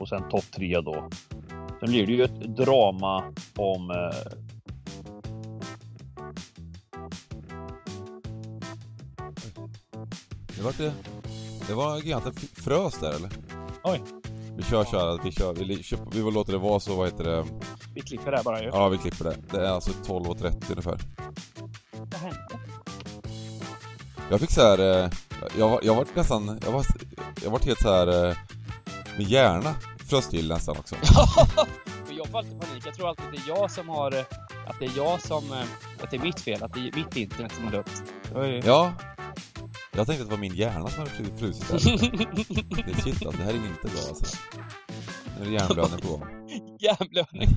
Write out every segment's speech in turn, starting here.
och sen topp tre då. Sen blir det ju ett drama om eh, Det var det... Det var giganten frös där eller? Oj. Vi kör så här, vi kör, vi, kör, vi låter det vara så, vad heter det? Vi klipper det bara ju. Ja, vi klipper det. Det är alltså 12.30 ungefär. Vad hände? Jag fick så här, eh, jag, jag var nästan, jag var, jag var helt så här eh, min hjärna frös till nästan också. För jag får alltid panik. Jag tror alltid det är jag som har... Att det är jag som... eh, Att det är mitt fel. Att det är mitt internet som har dött. Ju- Ja. Jag tänkte att det var min hjärna som hade fru- frusit där. Det är shit alltså, det här är inte bra alltså. Nu är det hjärnblödning på gång. Hjärnblödning.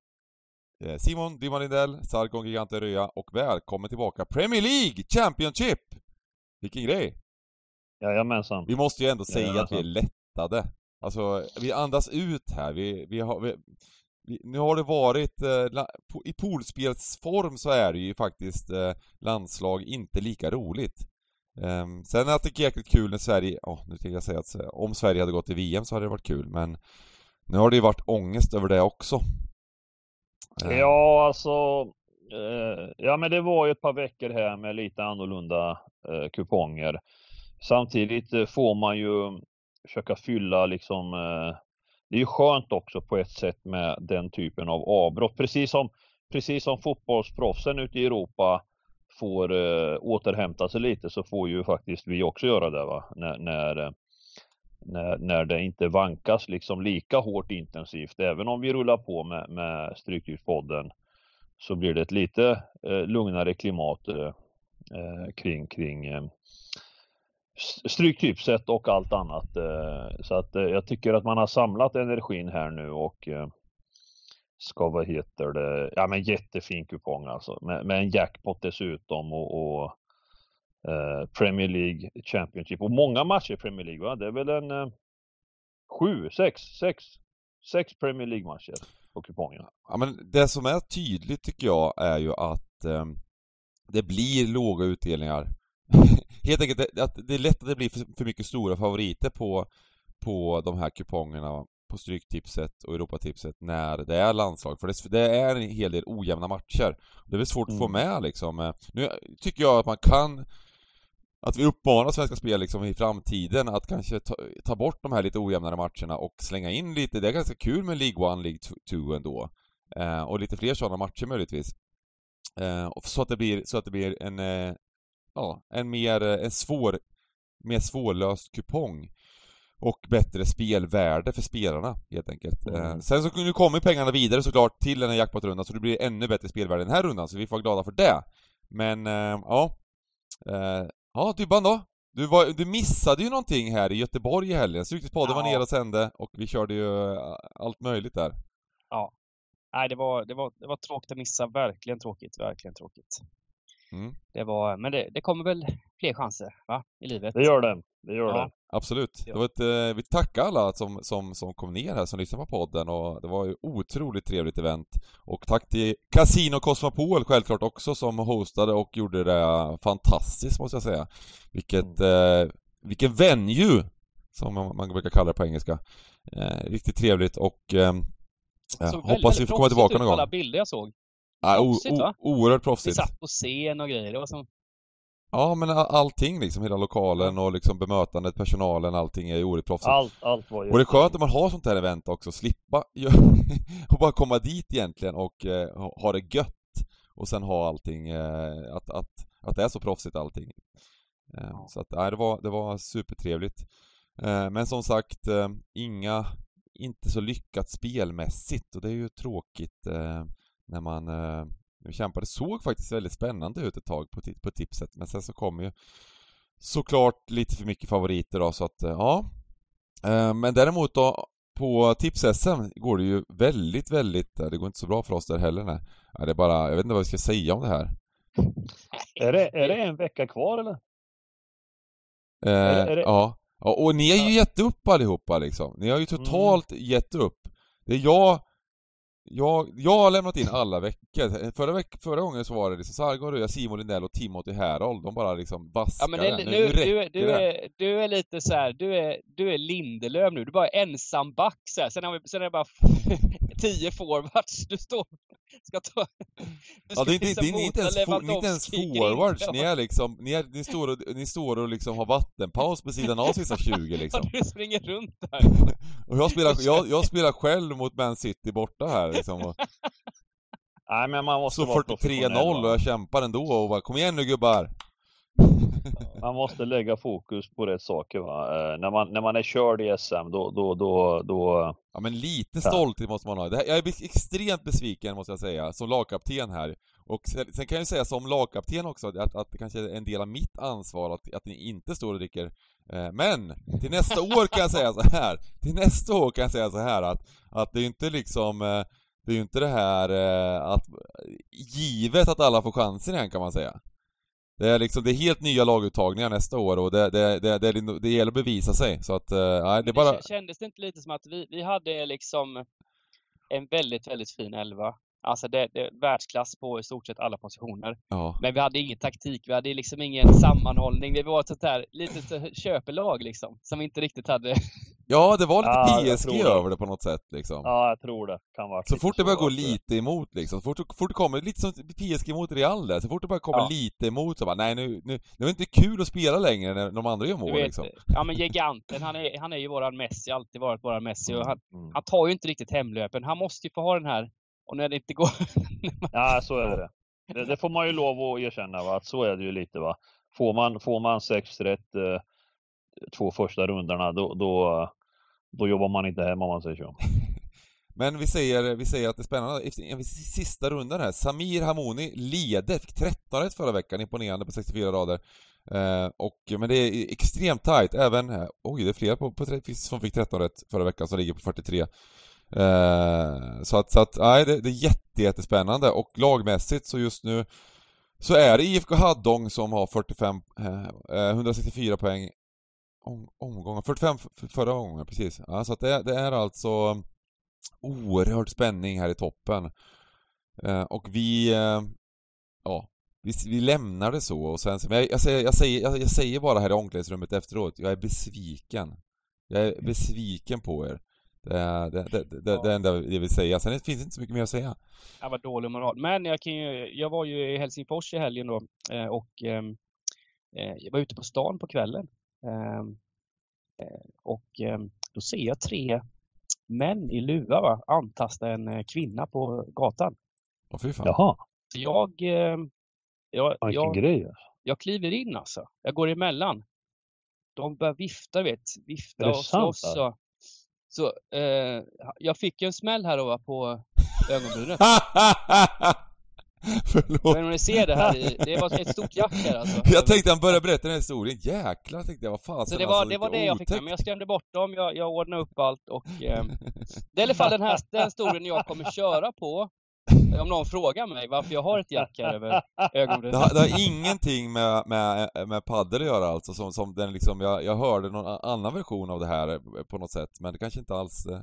Simon Dimman Lindell, Sargon Gigante Röja och välkommen tillbaka Premier League Championship! Vilken grej! Jajamensan. Vi måste ju ändå säga Jajamensan. att vi är lättade. Alltså, vi andas ut här. Vi, vi har... Vi, vi, nu har det varit... Eh, po, I poolspelsform så är det ju faktiskt eh, landslag inte lika roligt. Um, sen att det är jäkligt kul när Sverige... Åh, nu tänkte jag säga att eh, om Sverige hade gått till VM så hade det varit kul, men nu har det ju varit ångest över det också. Ja, alltså. Eh, ja, men det var ju ett par veckor här med lite annorlunda eh, kuponger. Samtidigt eh, får man ju försöka fylla liksom. Eh, det är ju skönt också på ett sätt med den typen av avbrott. Precis som, precis som fotbollsproffsen ute i Europa får eh, återhämta sig lite så får ju faktiskt vi också göra det va. När, när, eh, när, när det inte vankas liksom lika hårt intensivt. Även om vi rullar på med, med Stryktipspodden så blir det ett lite eh, lugnare klimat eh, eh kring, kring eh, Stryktipset och allt annat. Eh, så att eh, jag tycker att man har samlat energin här nu och eh, ska, vad heter det, ja men jättefin kupong alltså med, med en jackpot dessutom och, och Premier League Championship och många matcher i Premier League va? Det är väl en eh, sju, sex, sex, sex Premier League matcher på kupongen. Ja men det som är tydligt tycker jag är ju att eh, det blir låga utdelningar. Helt enkelt det, att det är lätt att det blir för, för mycket stora favoriter på, på de här kupongerna på Stryktipset och Europatipset när det är landslag. För det, det är en hel del ojämna matcher. Det är väl svårt att få Mm. med liksom. Eh, Nu tycker jag att man kan att vi uppmanar Svenska Spel liksom i framtiden att kanske ta, ta bort de här lite ojämnare matcherna och slänga in lite, det är ganska kul med League 1, League 2 ändå. Eh, och lite fler sådana matcher möjligtvis. Eh, och så att det blir, så att det blir en, eh, ja, en mer, eh, en svår, mer svårlöst kupong. Och bättre spelvärde för spelarna, helt enkelt. Eh, Mm. sen så nu kommer pengarna vidare såklart till den här jackpot-rundan, så det blir ännu bättre spelvärde den här rundan, så vi får vara glada för det. Men, eh, ja. Ja, Dybban då? Du, var, du missade ju någonting här i Göteborg i helgen. Stryktipspodden var Ja. nere och sände och vi körde ju eh, allt möjligt där. Nej, det var, det, var, det var tråkigt att missa. Verkligen tråkigt. Verkligen tråkigt. Mm. Det var, men det, det kommer väl fler chanser, va? I livet. Det gör det, det gör Ja. det. Absolut. Ja. Det var ett, eh, vi tackar alla som, som, som kom ner här, som lyssnade på podden och det var ju otroligt trevligt event. Och tack till Casino Cosmopol självklart också som hostade och gjorde det fantastiskt måste jag säga. Vilket, Mm. eh, vilken venue! Som man, man brukar kalla det på engelska. Eh, riktigt trevligt och eh, väldigt, hoppas vi får komma tillbaka någon gång. alla bilder jag såg. Ja, o, proffsigt, va? o, oerhört Vi proffsigt. satt på scen och grejer. Det var som... Ja men all- allting liksom, hela lokalen och liksom bemötandet, personalen, allting är ju oerhört. Allt, allt var Och det är skönt när man har sånt här event också, slippa och bara komma dit egentligen och eh, ha- det gött och sen ha allting, eh, att, att, att det är så proffsigt allting. Eh, Ja. Så att, nej, det var, det var supertrevligt. Eh, men som sagt, eh, inga, inte så lyckat spelmässigt och det är ju tråkigt eh, när man, nu kämpar. Det såg faktiskt väldigt spännande ut ett tag på, på tipset, men sen så kom ju såklart lite för mycket favoriter då, så att ja. Eh, men däremot då, på tips-SM går det ju väldigt, väldigt, det går inte så bra för oss där heller nej. Det är bara, jag vet inte vad vi ska säga om det här. Är det, är det en vecka kvar eller? Eh, är det, är det... Ja. ja. Och ni har ju gett upp allihopa liksom. Ni har ju totalt mm. gett upp. Det är jag jag, jag har lämnat in alla veckor. Förra, veck, förra gången så var det liksom Sargon Röja, Simon Lindell och Timothy Herold. De bara liksom vaskade. Ja, men det, nu, nu, du, är, du, är, du är lite så här, du är, du är Lindelöf nu. Du är bara ensam back så här. Sen, har vi, sen är det bara tio forwards. Du står ska ta... Du ska ja, det är inte, liksom det är inte, ens, for, inte ens forwards. Ni är liksom, ni, är, ni, står och, ni står och liksom har vattenpaus på sidan av sista 20 liksom. Ja, du springer runt där. och jag spelar, jag, jag spelar själv mot Man City borta här liksom. Och... Nej men man måste Så 43-0 och jag kämpar ändå och bara kom igen nu gubbar! man måste lägga fokus på rätt saker va. Eh, när, man, när man är körd i SM då, då, då, då... Ja men lite stolthet måste man ha. Här, jag är extremt besviken måste jag säga, som lagkapten här. Och sen, sen kan jag säga som lagkapten också, att, att det kanske är en del av mitt ansvar att, att ni inte står och dricker. Eh, men, till nästa år kan jag säga så här. Till nästa år kan jag säga så här att, att det är inte liksom eh, det är ju inte det här eh, att givet att alla får chansen igen kan man säga. Det är liksom, det är helt nya laguttagningar nästa år och det, det, det, det, det gäller att bevisa sig. Så att, eh, nej, det bara... Kändes det inte lite som att vi, vi hade liksom en väldigt, väldigt fin elva Alltså det, det världsklass på i stort sett alla positioner. Ja. Men vi hade ingen taktik, vi hade liksom ingen sammanhållning. Vi var ett sånt här litet köpelag liksom, som vi inte riktigt hade. Ja, det var lite ja, PSG över det på något sätt liksom. Ja, jag tror det. Kan vara så fort det börjar gå lite emot liksom, så fort, fort det kommer, lite som PSG mot Real där, så fort det börjar komma ja. lite emot så bara, nej nu, nu, nu är det inte kul att spela längre när de andra gör mål vet, liksom. Ja men giganten, han är, han är ju våran Messi, alltid varit våran Messi och han, mm. han tar ju inte riktigt hemlöpen. Han måste ju få ha den här och när det inte går... ja, så är det. det. det. får man ju lov att erkänna, va? att så är det ju lite. va. Får man, får man sex rätt eh, två första rundorna, då, då, då jobbar man inte hemma om man säger så. Men vi säger, vi säger att det är spännande, i sista rundan här, Samir Hamoni leder, fick 13 rätt förra veckan, imponerande på 64 rader. Eh, och, men det är extremt tight, även, eh, oj det är fler på, på, som fick 13 rätt förra veckan som ligger på 43. Eh, så att, så att nej, det, det är jätte, jättespännande och lagmässigt så just nu så är det IFK Haddong som har 45, eh, eh 164 poäng om, omgångar, 45 förra gången precis. Ja, så att det, det, är alltså oerhörd spänning här i toppen. Eh, och vi, eh, ja, vi, vi lämnar det så och sen, men jag, jag, säger, jag, säger, jag, jag säger bara här i omklädningsrummet efteråt, jag är besviken. Jag är besviken på er. Det är det, det, det, ja. det enda jag vill säga. Sen finns det inte så mycket mer att säga. Jag var dålig moral. Men jag, kan ju, jag var ju i Helsingfors i helgen då eh, och ehm, eh, jag var ute på stan på kvällen. Ehm, eh, och ehm, då ser jag tre män i luva va, antasta en kvinna på gatan. Åh fy fan. Jaha. Jag... Jag, jag, grej. jag kliver in alltså. Jag går emellan. De börjar vifta, vet. Vifta och slåss. Och, så eh, jag fick en smäll här då på ögonbrynet. Förlåt. Men om ni ser det här, det var ett stort jack här alltså. Jag tänkte han började berätta den här historien, jäklar tänkte jag, vad fasen Så det var, alltså, det, var det jag fick med, men jag skrämde bort dem, jag, jag ordnade upp allt och... Eh, det är i alla fall den här den historien jag kommer köra på om någon frågar mig varför jag har ett jack här över ögonbrynet. Det det har ingenting med, med, med paddel att göra alltså, som, som den liksom, jag, jag hörde någon annan version av det här eh, på något sätt, men det kanske inte alls, eh,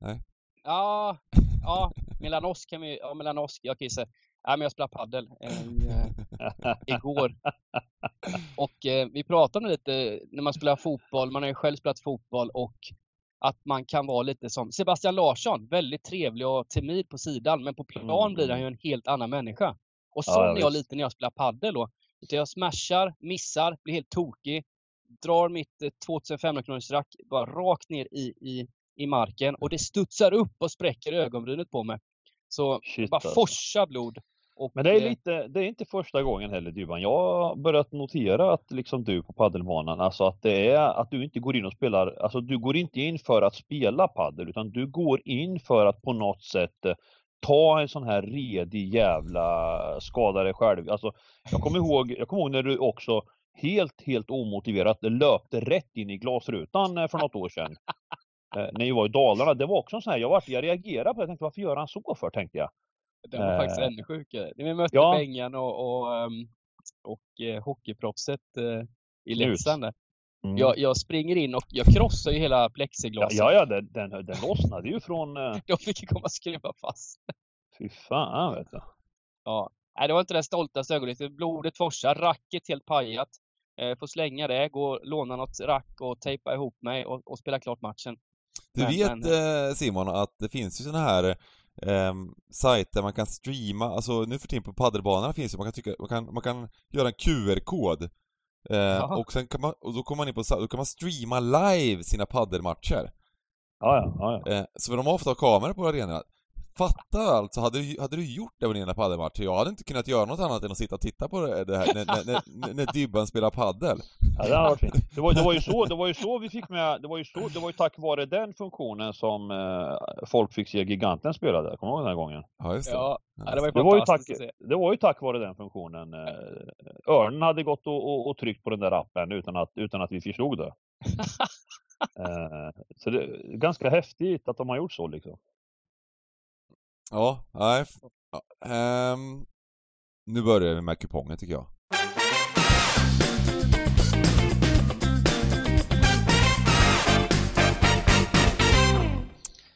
nej? Ja, ja, Melanos kan vi, ja Melanos, jag kan ju säga, men jag spelade paddel eh, igår. Och eh, vi pratade lite, när man spelar fotboll, man har ju själv spelat fotboll och att man kan vara lite som Sebastian Larsson, väldigt trevlig och timid på sidan, men på plan mm. blir han ju en helt annan människa. Och så ja, är jag lite när jag spelar padel då. Utan jag smashar, missar, blir helt tokig, drar mitt 2500 kronors rack bara rakt ner i, i, i marken och det studsar upp och spräcker ögonbrynet på mig. Så Shit, bara alltså. forsa blod. Och, men det är, lite, det är inte första gången heller Dybban. Jag har börjat notera att liksom du på paddelbanan, alltså att det är att du inte går in och spelar, alltså du går inte in för att spela paddel utan du går in för att på något sätt eh, ta en sån här redig jävla skada dig själv. Alltså, jag kommer ihåg, jag kommer ihåg när du också helt, helt omotiverat löpte rätt in i glasrutan eh, för något år sedan. Eh, när vi var i Dalarna. Det var också en sån här, jag, var, jag reagerade på det. Jag tänkte varför gör han så för tänkte jag. Den var faktiskt Eh, ännu sjukare. När vi mötte ja. Bengan och, och, ehm, och eh, hockeyproffset eh, i. Leksand. Mm. Jag, jag springer in och jag krossar ju hela ja, plexiglaset. ja, ja den, den, den lossnade ju från... De fick komma och skruva fast. Fy fan vet du. Ja. Nej, det var inte det stoltaste ögonblicket. Blodet forsar, racket helt pajat. Eh, får slänga det, gå och låna något rack och tejpa ihop mig och, och spela klart matchen. Du Men- vet men- Simon att det finns ju såna här eh, sajter man kan streama, alltså nu för tiden på paddelbanorna finns det, man kan, tycka, man kan, man kan göra en QR-kod eh, och sen kan man, och då kommer man in på, då kan man streama live sina paddelmatcher. Ja, ja, ja. Eh, så de har ofta kameror på arenorna. Fatta alltså, hade du, hade du gjort det på dina paddelmatcher? Jag hade inte kunnat göra något annat än att sitta och titta på det här när, när, när, när Dybban spelar paddel. ja det hade varit fint. Det var, det var ju så, det var ju så vi fick med, det var ju så, det var ju tack vare den funktionen som eh, folk fick se Giganten spela där. Kommer du ihåg den här gången? Ja, just det. Ja, det var ju Det var, ju tack, det var ju tack vare den funktionen. Eh, Örnen hade gått och, och, och tryckt på den där appen utan att, utan att vi förstod det. Eh, så det är ganska häftigt att de har gjort så liksom. Ja, nej. ehm, nu börjar vi med kupongen tycker jag.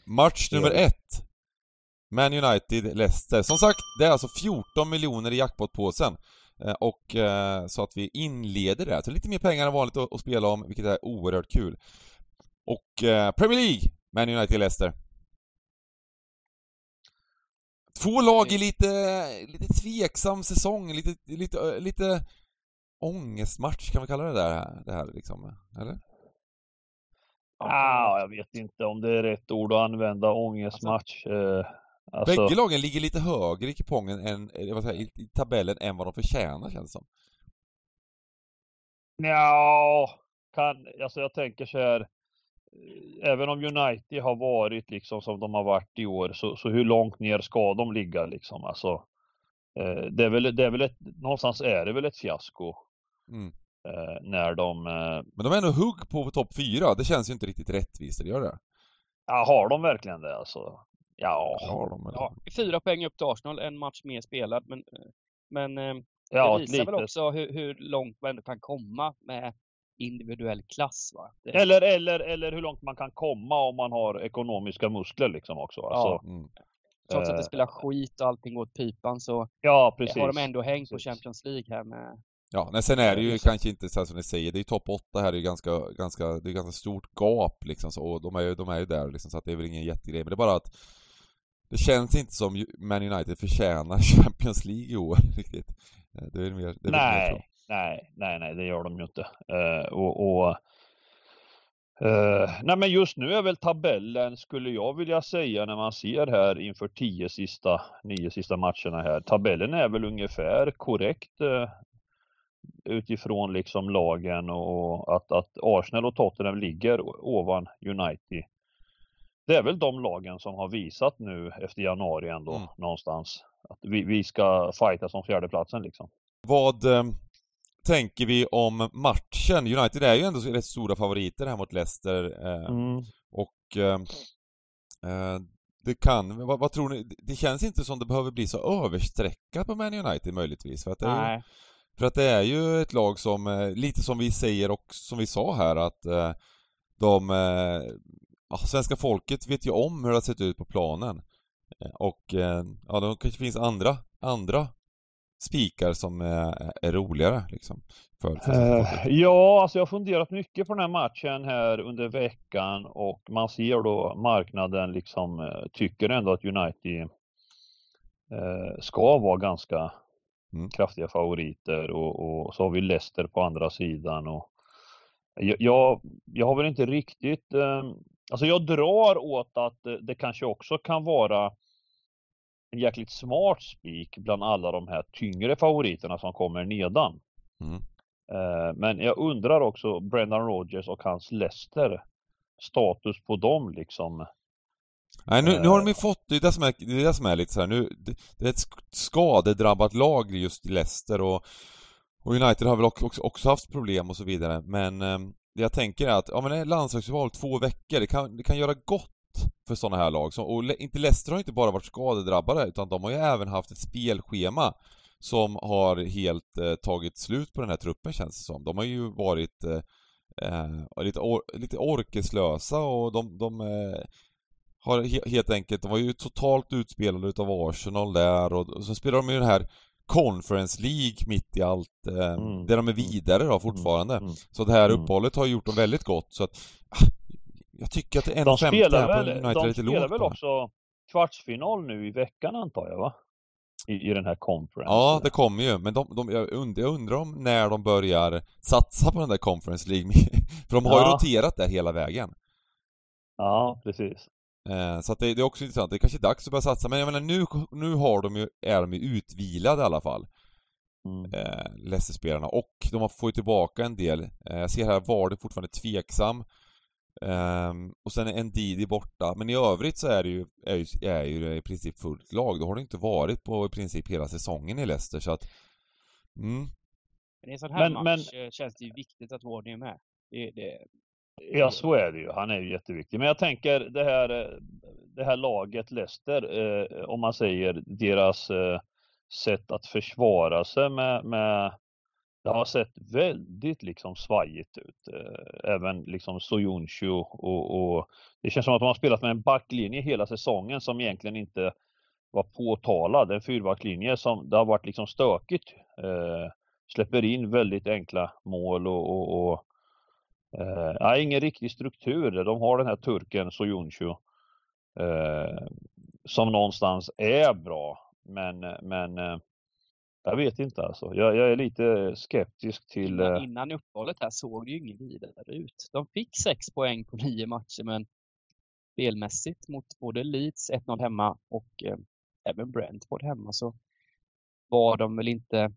Match nummer ett. Man United, Leicester. Som sagt, det är alltså 14 miljoner i jackpotpåsen. Eh, Och eh, så att vi inleder det. Så lite mer pengar än vanligt att, att spela om, vilket är oerhört kul. Och eh, Premier League, Man United, Leicester. Två lag i lite, lite tveksam säsong, lite, lite, lite ångestmatch kan vi kalla det där, det här liksom, eller? Ah, jag vet inte om det är rätt ord att använda, ångestmatch. Eh, alltså, Bägge lagen ligger lite högre i kupongen än, eh, vad säger, i tabellen än vad de förtjänar känns det som. Ja, kan, alltså jag tänker så här. Eh, Även om United har varit liksom som de har varit i år, så, så hur långt ner ska de ligga liksom? Alltså, eh, det är väl, det är väl ett, någonstans är det väl ett fiasko Mm. eh, när de, eh, Men de är ändå hugg på topp fyra, det känns ju inte riktigt rättvist, eller gör det? ja har de verkligen det alltså? Ja, Har de? Ja, fyra poäng upp till Arsenal, en match mer spelad. Men, men eh, ja det visar väl också hur, hur långt man ändå kan komma med individuell klass. Va? Det, Eller, eller, eller hur långt man kan komma om man har ekonomiska muskler liksom också. Alltså, Mm. trots att det eh, spelar skit och allting går åt pipan så ja, precis. har de ändå hängt på Precis. Champions League här med Ja, nej, sen är det ju Ja, precis. kanske inte så här som ni säger, det är ju topp 8 här, det är ju ganska, ganska, det är ganska stort gap liksom så, och de är ju, de är ju där liksom, så att det är väl ingen jättegrej, men det är bara att det känns inte som Man United förtjänar Champions League i år riktigt. Eh, Det är mer, det är väl mer så. Nej, nej, nej, det gör de ju inte. Eh, och, och eh, nej, men just nu är väl tabellen, skulle jag vilja säga, när man ser här inför tio sista, nio sista matcherna här. Tabellen är väl ungefär korrekt eh, utifrån liksom lagen och att, att Arsenal och Tottenham ligger ovan United. Det är väl de lagen som har visat nu efter januari ändå Mm. någonstans att vi, vi ska fightas om fjärdeplatsen liksom. Vad tänker vi om matchen? United är ju ändå rätt stora favoriter här mot Leicester eh, Mm. och eh, eh, det kan, vad, vad tror ni? Det känns inte som det behöver bli så överstreckat på Man United möjligtvis för att det är ju, För att det är ju ett lag som, eh, lite som vi säger och som vi sa här att eh, de, eh, ja, svenska folket vet ju om hur det har sett ut på planen. Och ja, det kanske finns andra, andra spikar som är, är roligare liksom. För, folket. ja, alltså jag har funderat mycket på den här matchen här under veckan och man ser då marknaden liksom eh, tycker ändå att United eh, ska vara ganska Mm. kraftiga favoriter och, och så har vi Leicester på andra sidan och jag, jag, har väl inte riktigt, eh, alltså jag drar åt att det kanske också kan vara en jäkligt smart spik bland alla de här tyngre favoriterna som kommer nedan. Mm. Eh, Men jag undrar också Brendan Rodgers och hans Leicester status på dem liksom. Nej, nu, nu har de ju Eh. fått, det är det som är, det är, det som är lite så här, nu, det, det är ett sk- skadedrabbat lag just i Leicester och, och United har väl också, också, haft problem och så vidare, men det jag tänker är att, ja men det är landslagsuppehåll två veckor, det kan, det kan göra gott för sådana här lag. Så, och inte Leicester har inte bara varit skadedrabbade, utan de har ju även haft ett spelschema som har helt eh, tagit slut på den här truppen känns det som. De har ju varit eh, eh, lite, or, lite orkeslösa och de, de eh, har he, helt enkelt, de var ju totalt utspelade utav Arsenal där och, och så spelar de ju den här Conference League mitt i allt, eh, Mm. där de är vidare då fortfarande. Mm. Så det här Mm. uppehållet har gjort dem väldigt gott så att jag tycker att det är De 1,50 spelar här på United är de lite spelar lågt väl också kvartsfinal nu i veckan antar jag va? I, i den här conference. Ja, det kommer ju, men de, de, jag, undrar, jag undrar om när de börjar satsa på den där Conference League, för de har ju Ja. roterat där hela vägen. Ja, precis. Eh, så att det, det är också intressant, det är kanske är dags att börja satsa, men jag menar nu, nu har de ju, är de ju utvilade i alla fall, Mm. eh, Leicester-spelarna, och de har fått tillbaka en del. Eh, jag ser här var det fortfarande tveksam, Ehm, och sen är Ndidi borta, men i övrigt så är det ju, är ju, är ju i princip fullt lag. Det har det inte varit på i princip hela säsongen i Leicester, så att... Mm, Men i en sån här Men- match eh, känns det ju viktigt att Wardy är med. Det, det, Ja, så är det ju. Han är ju jätteviktig. Men jag tänker det här, eh, det här laget Leicester, eh, om man säger deras eh, sätt att försvara sig med, med det har sett väldigt liksom svajigt ut. Eh, även liksom Soyuncu och, och det känns som att de har spelat med en backlinje hela säsongen som egentligen inte var påtalad. En fyrbacklinje som det har varit liksom stökigt. Eh, släpper in väldigt enkla mål och, och, och Eh, nej, ingen riktig struktur. De har den här turken Soyuncu eh, som någonstans är bra. Men, men eh, jag vet inte alltså. Jag, jag är lite skeptisk till... innan, Eh, innan uppehållet här såg det ju inget vidare ut. De fick sex poäng på nio matcher, men spelmässigt mot både Leeds 1-0 hemma och eh, även Brentford hemma så var de väl inte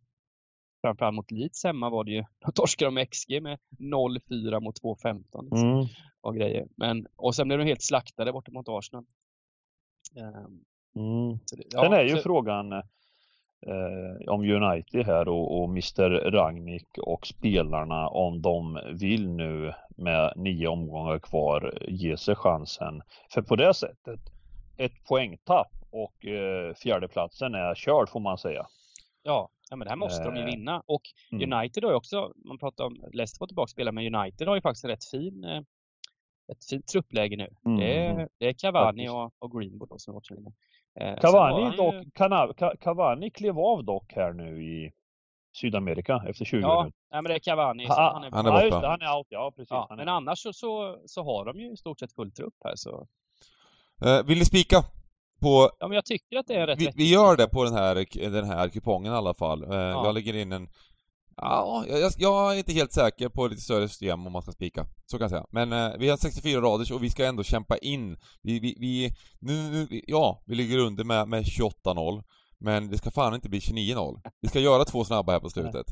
Framförallt mot Leeds hemma var det ju, då torskade de XG med 0-4 mot 2-15 liksom, mm, och grejer. Men, och sen blev de helt slaktade borta mot Arsenal. Ehm, mm. det, Sen ja, är ju så- frågan eh, om United här och, och Mr Ragnik och spelarna om de vill nu med nio omgångar kvar ge sig chansen. För på det sättet, ett poängtapp och eh, fjärdeplatsen är körd får man säga. Ja, ja men det här måste de ju Eh, vinna. Och mm. United har ju också, man pratar om Leicester får tillbaka spela, men United har ju faktiskt en rätt fin, eh, ett fint truppläge nu. Mm, Det, mm. är, det är Cavani och, och Greenwood då som länge. Eh, Cavani, han ju- dock, Cana- Ca- Cavani klev av dock här nu i Sydamerika efter 20 Ja, minuter. nej, men det är Cavani. Ha- han är, han är ja, borta. just det, han är out. Ja, precis. ja, han är men annars så, så, så har de ju i stort sett full trupp här. Så, eh, vill ni spika? På ja, men jag tycker att det är rätt vi, rätt. vi gör det på den här, den här kupongen i alla fall. Eh, Jag lägger in en... Ja, jag, jag är inte helt säker på lite större system om man ska spika. Så kan jag säga. Men eh, vi har 64 raders och vi ska ändå kämpa in. Vi, vi, vi nu, nu, vi- ja, vi ligger under med, med 28-0. Men det ska fan inte bli 29-0. Vi ska göra två snabba här på slutet.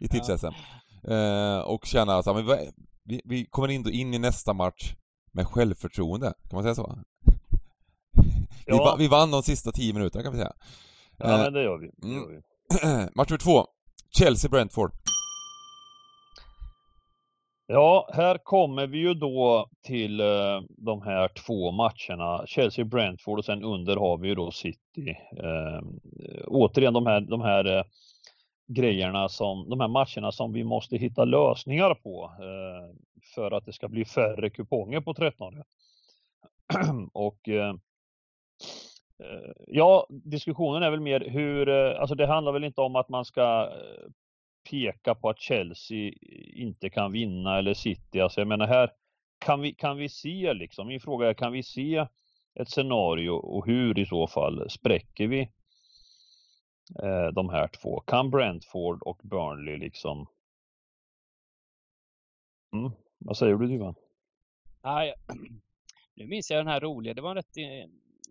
I tips SM. Eh, och känna att ja, vi, vi, vi kommer in, in i nästa match med självförtroende. Kan man säga så? Vi, Ja. va, vi vann de sista 10 minuterna kan vi säga. Ja, Eh, men det gör vi. Det mm. gör vi. Match nummer två. Chelsea-Brentford. Ja, här kommer vi ju då till eh, de här två matcherna. Chelsea-Brentford och sen under har vi ju då City. Eh, återigen de här, de här eh, grejerna som, de här matcherna som vi måste hitta lösningar på eh, för att det ska bli färre kuponger på 13 och eh, Eh, ja, diskussionen är väl mer hur, eh, alltså det handlar väl inte om att man ska eh, peka på att Chelsea inte kan vinna eller City. Alltså jag menar här kan vi, kan vi se liksom, min fråga är kan vi se ett scenario och hur i så fall spräcker vi eh, de här två? Kan Brentford och Burnley liksom? Mm. Vad säger du Duvan? Nej, nu minns jag den här roliga, det var en rätt,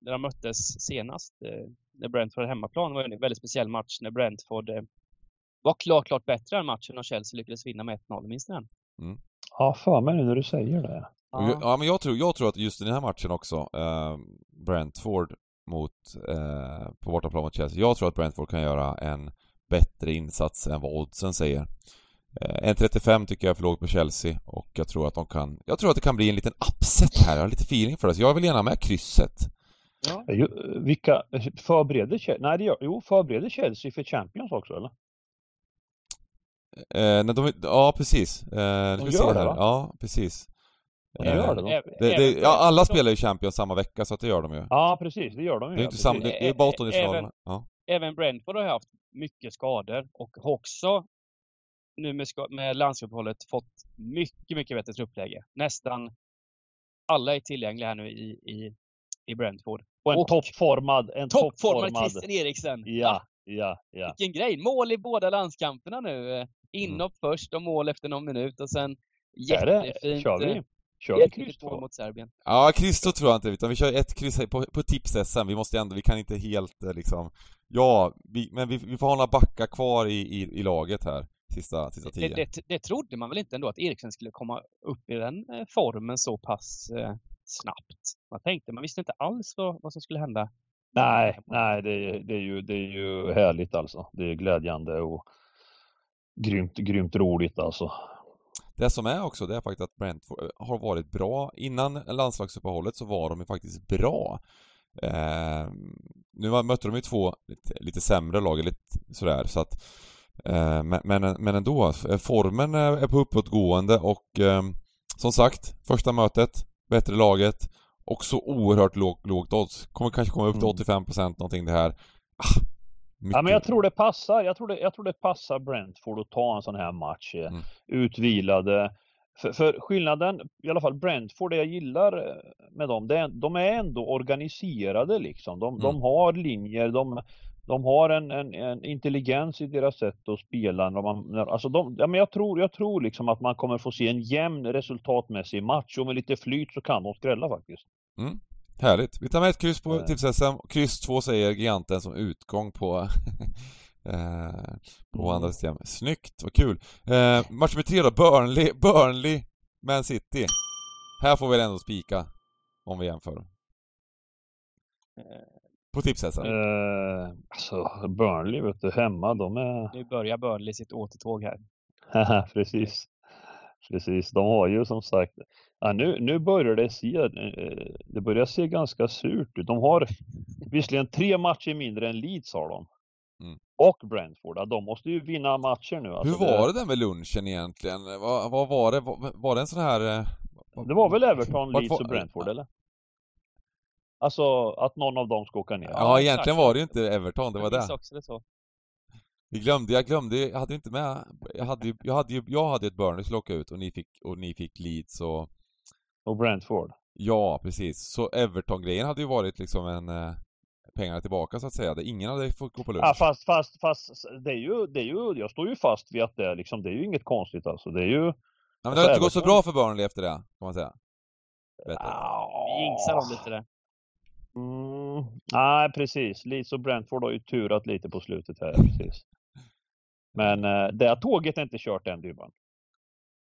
när de möttes senast, eh, när Brentford hemmaplan, det var en väldigt speciell match när Brentford eh, var klart, klart bättre än matchen och Chelsea lyckades vinna med 1-0, minns ni den? Ja, för mig nu när du säger det. Jag- Ja, men jag tror, jag tror att just i den här matchen också, eh, Brentford mot, eh, på bortaplan mot Chelsea, jag tror att Brentford kan göra en bättre insats än vad oddsen säger. Eh, 1.35 tycker jag är för lågt på Chelsea och jag tror att de kan, jag tror att det kan bli en liten upset här, jag har lite feeling för det, så jag vill gärna med krysset. Ja. Ju- Vilka förbereder Chelsea? Nej, det gör, jo, förbereder Chelsea för Champions också eller? Eh, när de, ja, precis. Eh, se gör det, här. va? Ja, precis. Det gör det. Ä- Det, det, ja, alla spelar ju Champions samma vecka, så att det gör de ju. Ja, precis, det gör de ju. Det är inte samma, det, det är bara åttondelsfinalerna. Även- Ja. Även Brentford har haft mycket skador och också nu med, med landslagsuppehållet fått mycket, mycket bättre truppläge. Nästan alla är tillgängliga här nu i, i, i Brentford. Och en och- toppformad, en Toppformad toppformad. Christian Eriksen! Ja, ja, ja. Vilken grej! Mål i båda landskamperna nu. Eh, Inhopp först och mål efter någon minut och sen det, jättefint. kör eh, vi? Kör vi kryss två? mot Serbien. Ja, Christo tror jag inte, utan vi kör ett kryss här på, på tips-SM, vi måste ändå, vi kan inte helt eh, liksom Ja, vi, men vi, vi får ha några backar kvar i, i, i laget här, sista, sista Det, tio. det, det trodde man väl inte ändå att Eriksen skulle komma upp i den eh, formen så pass eh, snabbt. Man tänkte, man visste inte alls vad, vad som skulle hända. Nej, nej, det, är- det, är ju, det är ju härligt alltså. Det är glädjande och grymt, grymt roligt alltså. Det som är också, det är faktiskt att Brentford har varit bra. Innan landslagsuppehållet så var de ju faktiskt bra. Eh, nu mötte de ju två lite, lite sämre lag, lite sådär, så att eh, men, men, men ändå, eh, formen är är på uppåtgående och eh, som sagt, första mötet, bättre laget och så oerhört lågt, lågt odds. Kommer kanske komma upp till Mm. 85% någonting det här. Ah, Ja, men jag tror det passar. Jag tror det, jag tror det passar Brentford att ta en sån här match. eh, Mm. Utvilade. För, för skillnaden, i alla fall Brentford, det jag gillar eh, med dem, det är, de är ändå organiserade liksom. De, de Mm. har linjer, de, de har en, en, en intelligens i deras sätt att spela. När man, när, alltså de, ja, men jag, tror, jag tror liksom att man kommer få se en jämn resultatmässig match och med lite flyt så kan de skrälla faktiskt. Härligt. Vi tar med ett kryss på Eh. tips-SM. Kryss 2 säger giganten som utgång på, eh, på Mm. andra system. Snyggt, vad kul. Eh, match nummer tre då, Burnley, Burnley, Man City. Här får vi ändå spika, om vi jämför. På tips-SM. Eh, alltså Burnley vet du, hemma, de är Nu börjar Burnley sitt återtåg här. Haha, Precis. Precis, de har ju som sagt, ja, nu, nu börjar det se, eh, det börjar se ganska surt ut. De har visserligen tre matcher mindre än Leeds har de. Mm. Och Brentford, ja, de måste ju vinna matcher nu. Alltså, Hur var det där med lunchen egentligen? Vad, vad var det? Var, var det en sån här... eh, Det var väl Everton, Leeds och Brentford eller? Alltså att någon av dem ska åka ner. Ja, Ja, egentligen var det ju inte Everton, det var det. också det så. Vi glömde, jag glömde, jag hade inte med, jag hade ju, jag hade ju, jag hade ett Burnley som åka ut och ni fick, och ni fick Leeds och Och Brentford. Ja, precis. Så Everton-grejen hade ju varit liksom en... Eh, pengarna tillbaka så att säga. Där ingen hade fått gå på lunch. Ja, fast, fast, fast det är ju, det är ju, jag står ju fast vid att det är liksom, det är ju inget konstigt alltså. Det är ju... Nej, men det har inte gått så bra för Burnley efter det, kan man säga. Du. Vi jinxar dem lite där. Mm, nej, precis. Leeds och Brentford har ju turat lite på slutet här. Precis. Men eh, det här tåget är inte kört än, Dybban.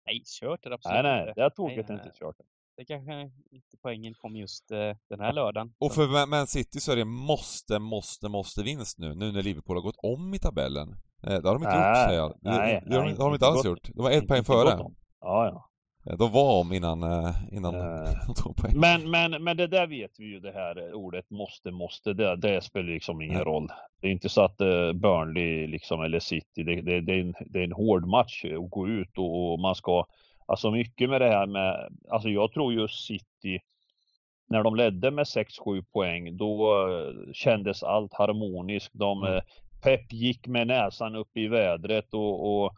Nej, kört är det absolut Nej, nej, inte. det här tåget Nej, är nej, inte kört än. Det kanske inte poängen kom just eh, den här lördagen. Och för Man- City så är det måste, måste, måste vinst nu. Nu när Liverpool har gått om i tabellen. Eh, det har de inte Nej, gjort, säger jag. Det, nej, det, har de, nej, det har de inte inte alls gått- gjort. De var ett Inte- poäng inte före. Ja, ja. Eh, De var om innan, eh, innan Eh. de tog poäng. Men, men, men det där vet vi ju, det här ordet måste, måste, det, det spelar liksom ingen Nej. roll. Det är inte så att eh, Burnley liksom, eller City, det, det, det, är en, det är en hård match att gå ut och, och man ska, alltså mycket med det här med, alltså jag tror ju City, när de ledde med 6-7 poäng, då eh, kändes allt harmoniskt. De, Mm. eh, Pep gick med näsan upp i vädret och, och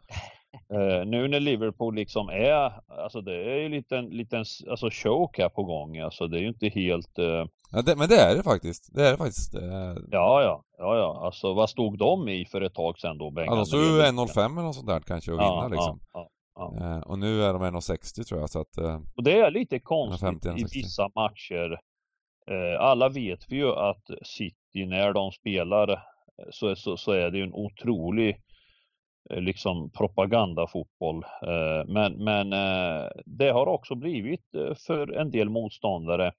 Eh, nu när Liverpool liksom är, alltså det är ju lite en liten alltså choke här på gång. Alltså det är ju inte helt, eh, Ja, det, men det är det faktiskt. Det är det faktiskt. Eh, ja ja, ja ja, alltså vad stod de i för ett tag sedan då Bengan? Ja, de stod ju 1.05 eller något sånt där kanske och vinna liksom. Ja, ja. Eh, och nu är de 1.60 tror jag så att... Och det är lite konstigt 150, i 160. vissa matcher. Alla vet vi ju att City när de spelar så, så, så är det ju en otrolig liksom propagandafotboll. Eh, men, men eh, det har också blivit eh, för en del motståndare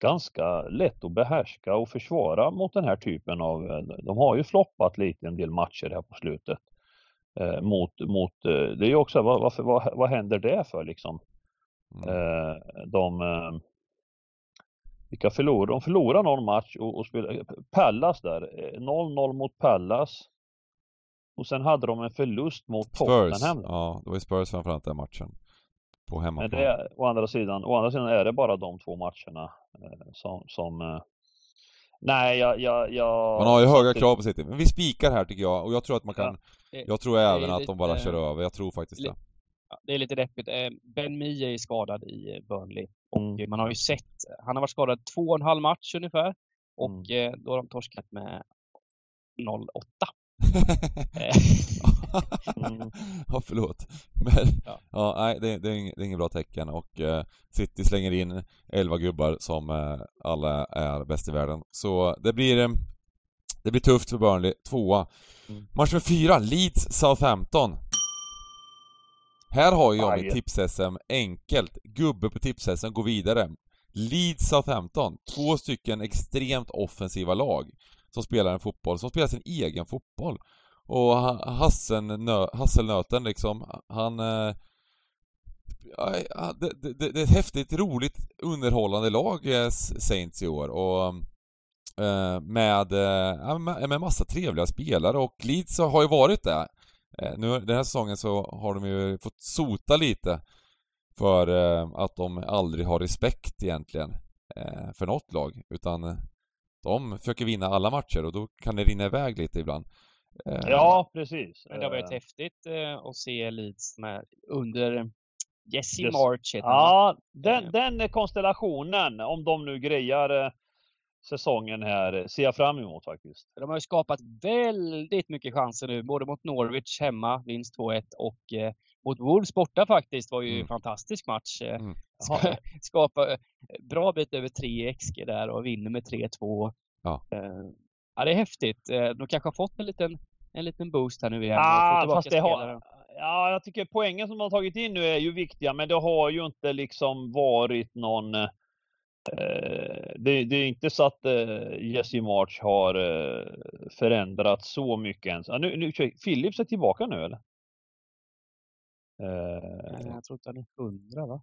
ganska lätt att behärska och försvara mot den här typen av, eh, de har ju floppat lite en del matcher här på slutet. Eh, mot, mot, eh, det är ju också, vad, varför, vad, vad händer det för liksom? Mm. Eh, de, eh, vilka förlorar? De förlorar någon match och, och spelar, Pallas där, eh, 0-0 mot Pallas. Och sen hade de en förlust mot Spurs. Tottenham. Ja, det var ju Spurs framförallt den matchen. På Men hemmaplan. det är, å andra sidan, å andra sidan är det bara de två matcherna eh, som, som eh, Nej, jag, jag, jag... Man har ju höga krav på City. Men vi spikar här tycker jag, och jag tror att man Ja. kan... Det- Jag tror det även att de bara kör över. Jag tror faktiskt det. Ja, det är lite deppigt. Eh, Ben Mee är skadad i eh, Burnley. Och Mm. eh, man har ju sett, han har varit skadad två och en halv match ungefär. Och Mm. då har de torskat med 0-8. Eh, Mm. ja, förlåt. Men, ja. Ja. nej, det, det, är inget, det är inget bra tecken och eh, City slänger in 11 gubbar som eh, alla är bäst i världen. Så det blir, eh, det blir tufft för Burnley, tvåa. Mm. Match nummer fyra, Leeds-Southampton. Här har jag Aj. mitt tips-SM enkelt. Gubbe på tips-SM går vidare. Leeds-Southampton, två stycken extremt offensiva lag som spelar en fotboll, som spelar sin egen fotboll. Och Hasselnöten liksom, han... Eh, det, det, det är ett häftigt, roligt, underhållande lag, eh, Saints i år. Och eh, med, eh, med, massa trevliga spelare och Leeds har ju varit det. Eh, nu den här säsongen så har de ju fått sota lite för eh, att de aldrig har respekt egentligen eh, för något lag, utan de försöker vinna alla matcher och då kan det rinna iväg lite ibland. Eh, Ja, precis. Men det har varit Eh, häftigt eh, att se Leeds med, under Jesse Yes. March? Ja, den, den konstellationen, om de nu grejar säsongen här, ser jag fram emot faktiskt. De har ju skapat väldigt mycket chanser nu, både mot Norwich hemma, vinst 2-1 och eh, mot Wolves borta faktiskt var ju Mm. en fantastisk match. Eh, Mm. Skapa eh, bra bit över 3 XG där och vinner med 3-2. Ja. Eh, ja, det är häftigt. De kanske har fått en liten, en liten boost här nu igen. och Ah, fast det har, ja, jag tycker poängen som de har tagit in nu är ju viktiga, men det har ju inte liksom varit någon det, det är inte så att Jesse March har eh, förändrat så mycket ens. Nu, nu, Philips är tillbaka nu eller? Eh, Eh, Jag tror inte han är 100 va?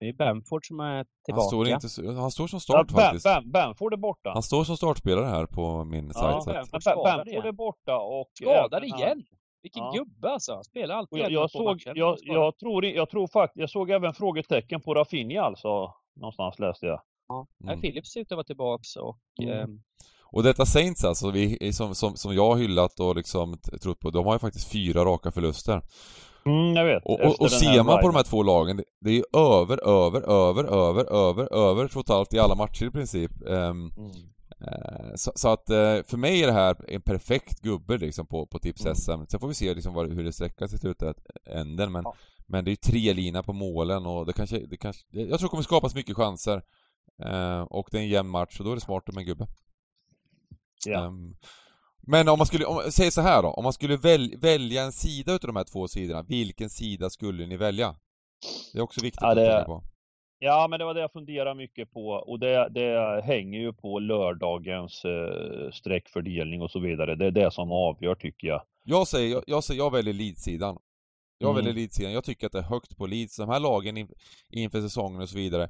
Det är Bamford som är han, tillbaka. står inte, så- han står som ja, start Bam, faktiskt. Bam, Bamford är borta. Han står som startspelare här på min Ja, sajt. Bamford Bamford är borta och... Skadad igen! Vilken Ja. gubbe alltså! Han spelar Och alltid jag, jag, såg, jag, jag tror, jag tror faktiskt, jag såg även frågetecken på Rafinha alltså. Någonstans läste jag. Ja. Mm. Nej, Philips ser ut att vara tillbaks och Mm. ehm, Och detta Saints alltså, vi, som, som, som jag har hyllat och liksom trott på, de har ju faktiskt fyra raka förluster. Mm, jag vet. Och, och, och ser man på de här två lagen, det, är ju över, över, över, över, över, över totalt i alla matcher i princip. Ehm, Mm. eh, så, så att eh, för mig är det här en perfekt gubbe liksom på, på tips Mm. Sen får vi se liksom vad, hur det sträcker sig till slutänden men, Ja. men det är ju tre lina på målen och det kanske, det kanske, jag tror det kommer skapas mycket chanser. Eh, och det är en jämn match och då är det smart med en gubbe. Ja. Ehm, men om man skulle, om, säg så här då, om man skulle väl, välja en sida utav de här två sidorna, vilken sida skulle ni välja? Det är också viktigt Ja, att det- tänka på. ja, men det var det jag funderade mycket på och det, det hänger ju på lördagens eh, streckfördelning och så vidare. Det är det som avgör tycker jag. Jag säger, jag, jag, säger, jag väljer Leeds-sidan. Jag Mm. väljer Leeds-sidan. Jag tycker att det är högt på Leeds. De här lagen in, inför säsongen och så vidare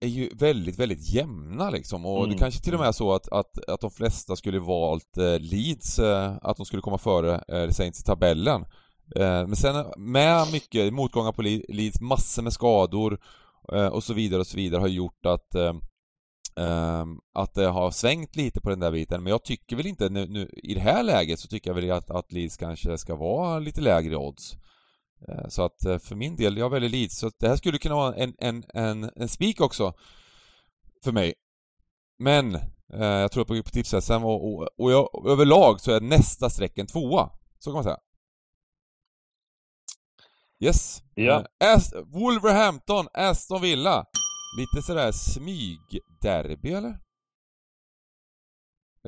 är ju väldigt, väldigt jämna liksom. Och Mm. det kanske till och med är så att, att, att de flesta skulle valt eh, Leeds, eh, att de skulle komma före eh, Saints i tabellen. Eh, men sen med mycket motgångar på Le- Leeds, massor med skador eh, och så vidare och så vidare har gjort att eh, ehm, att det har svängt lite på den där biten, men jag tycker väl inte nu, nu i det här läget så tycker jag väl att, att Leeds kanske ska vara lite lägre odds. Eh, Så att eh, för min del, jag väljer Leeds, så det här skulle kunna vara en, en, en, en spik också för mig. Men eh, jag tror på, på tips-SM och, och, och jag, överlag så är nästa streck en tvåa. Så kan man säga. Yes. Ja. Eh, Ast- Wolverhampton, Aston Villa. Lite sådär smygderby eller?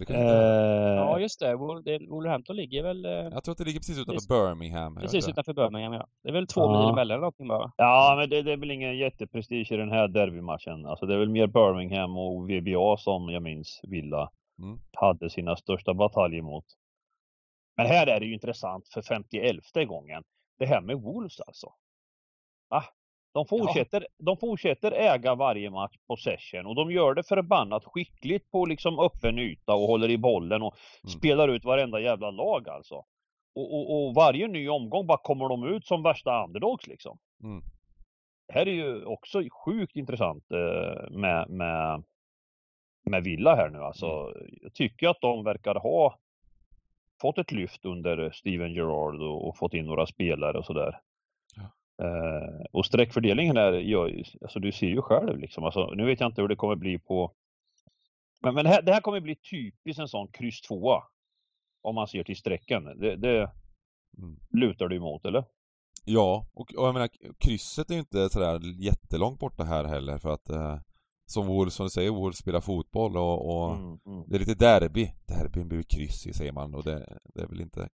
Inte det? Ja, just det. Wol- det- Wolverhampton ligger väl eh, Jag tror att det ligger precis utanför Precis. Birmingham. precis utanför Birmingham, ja. Det är väl två Ja. mil emellan eller någonting bara. ja, men det, det är väl ingen jätteprestige i den här derbymatchen. Alltså det är väl mer Birmingham och VBA som jag minns Villa Mm. hade sina största bataljer mot. Men här är det ju intressant för 51 gången. Det här med Wolves alltså. Va? De fortsätter, de fortsätter äga varje match possession och de gör det förbannat skickligt på liksom öppen yta och håller i bollen och Mm. spelar ut varenda jävla lag alltså. Och, och, och varje ny omgång bara kommer de ut som värsta underdogs liksom. Mm. Det här är ju också sjukt intressant eh, med, med, med Villa här nu alltså. Jag tycker att de verkar ha fått ett lyft under Steven Gerrard och, och fått in några spelare och sådär. Eh, och streckfördelningen här, gör ju- alltså du ser ju själv liksom. Alltså, nu vet jag inte hur det kommer bli på... Men, men det, här, det här kommer bli typiskt en sån kryss tvåa. Om man ser till strecken. Det, det Mm. lutar du emot eller? Ja, och, och jag menar krysset är ju inte sådär jättelångt borta här heller för att eh, som Wolves, som du säger, Wolves spelar fotboll och, och Mm, mm. det är lite derby. Derbyn blir kryss i säger man och det, det är väl inte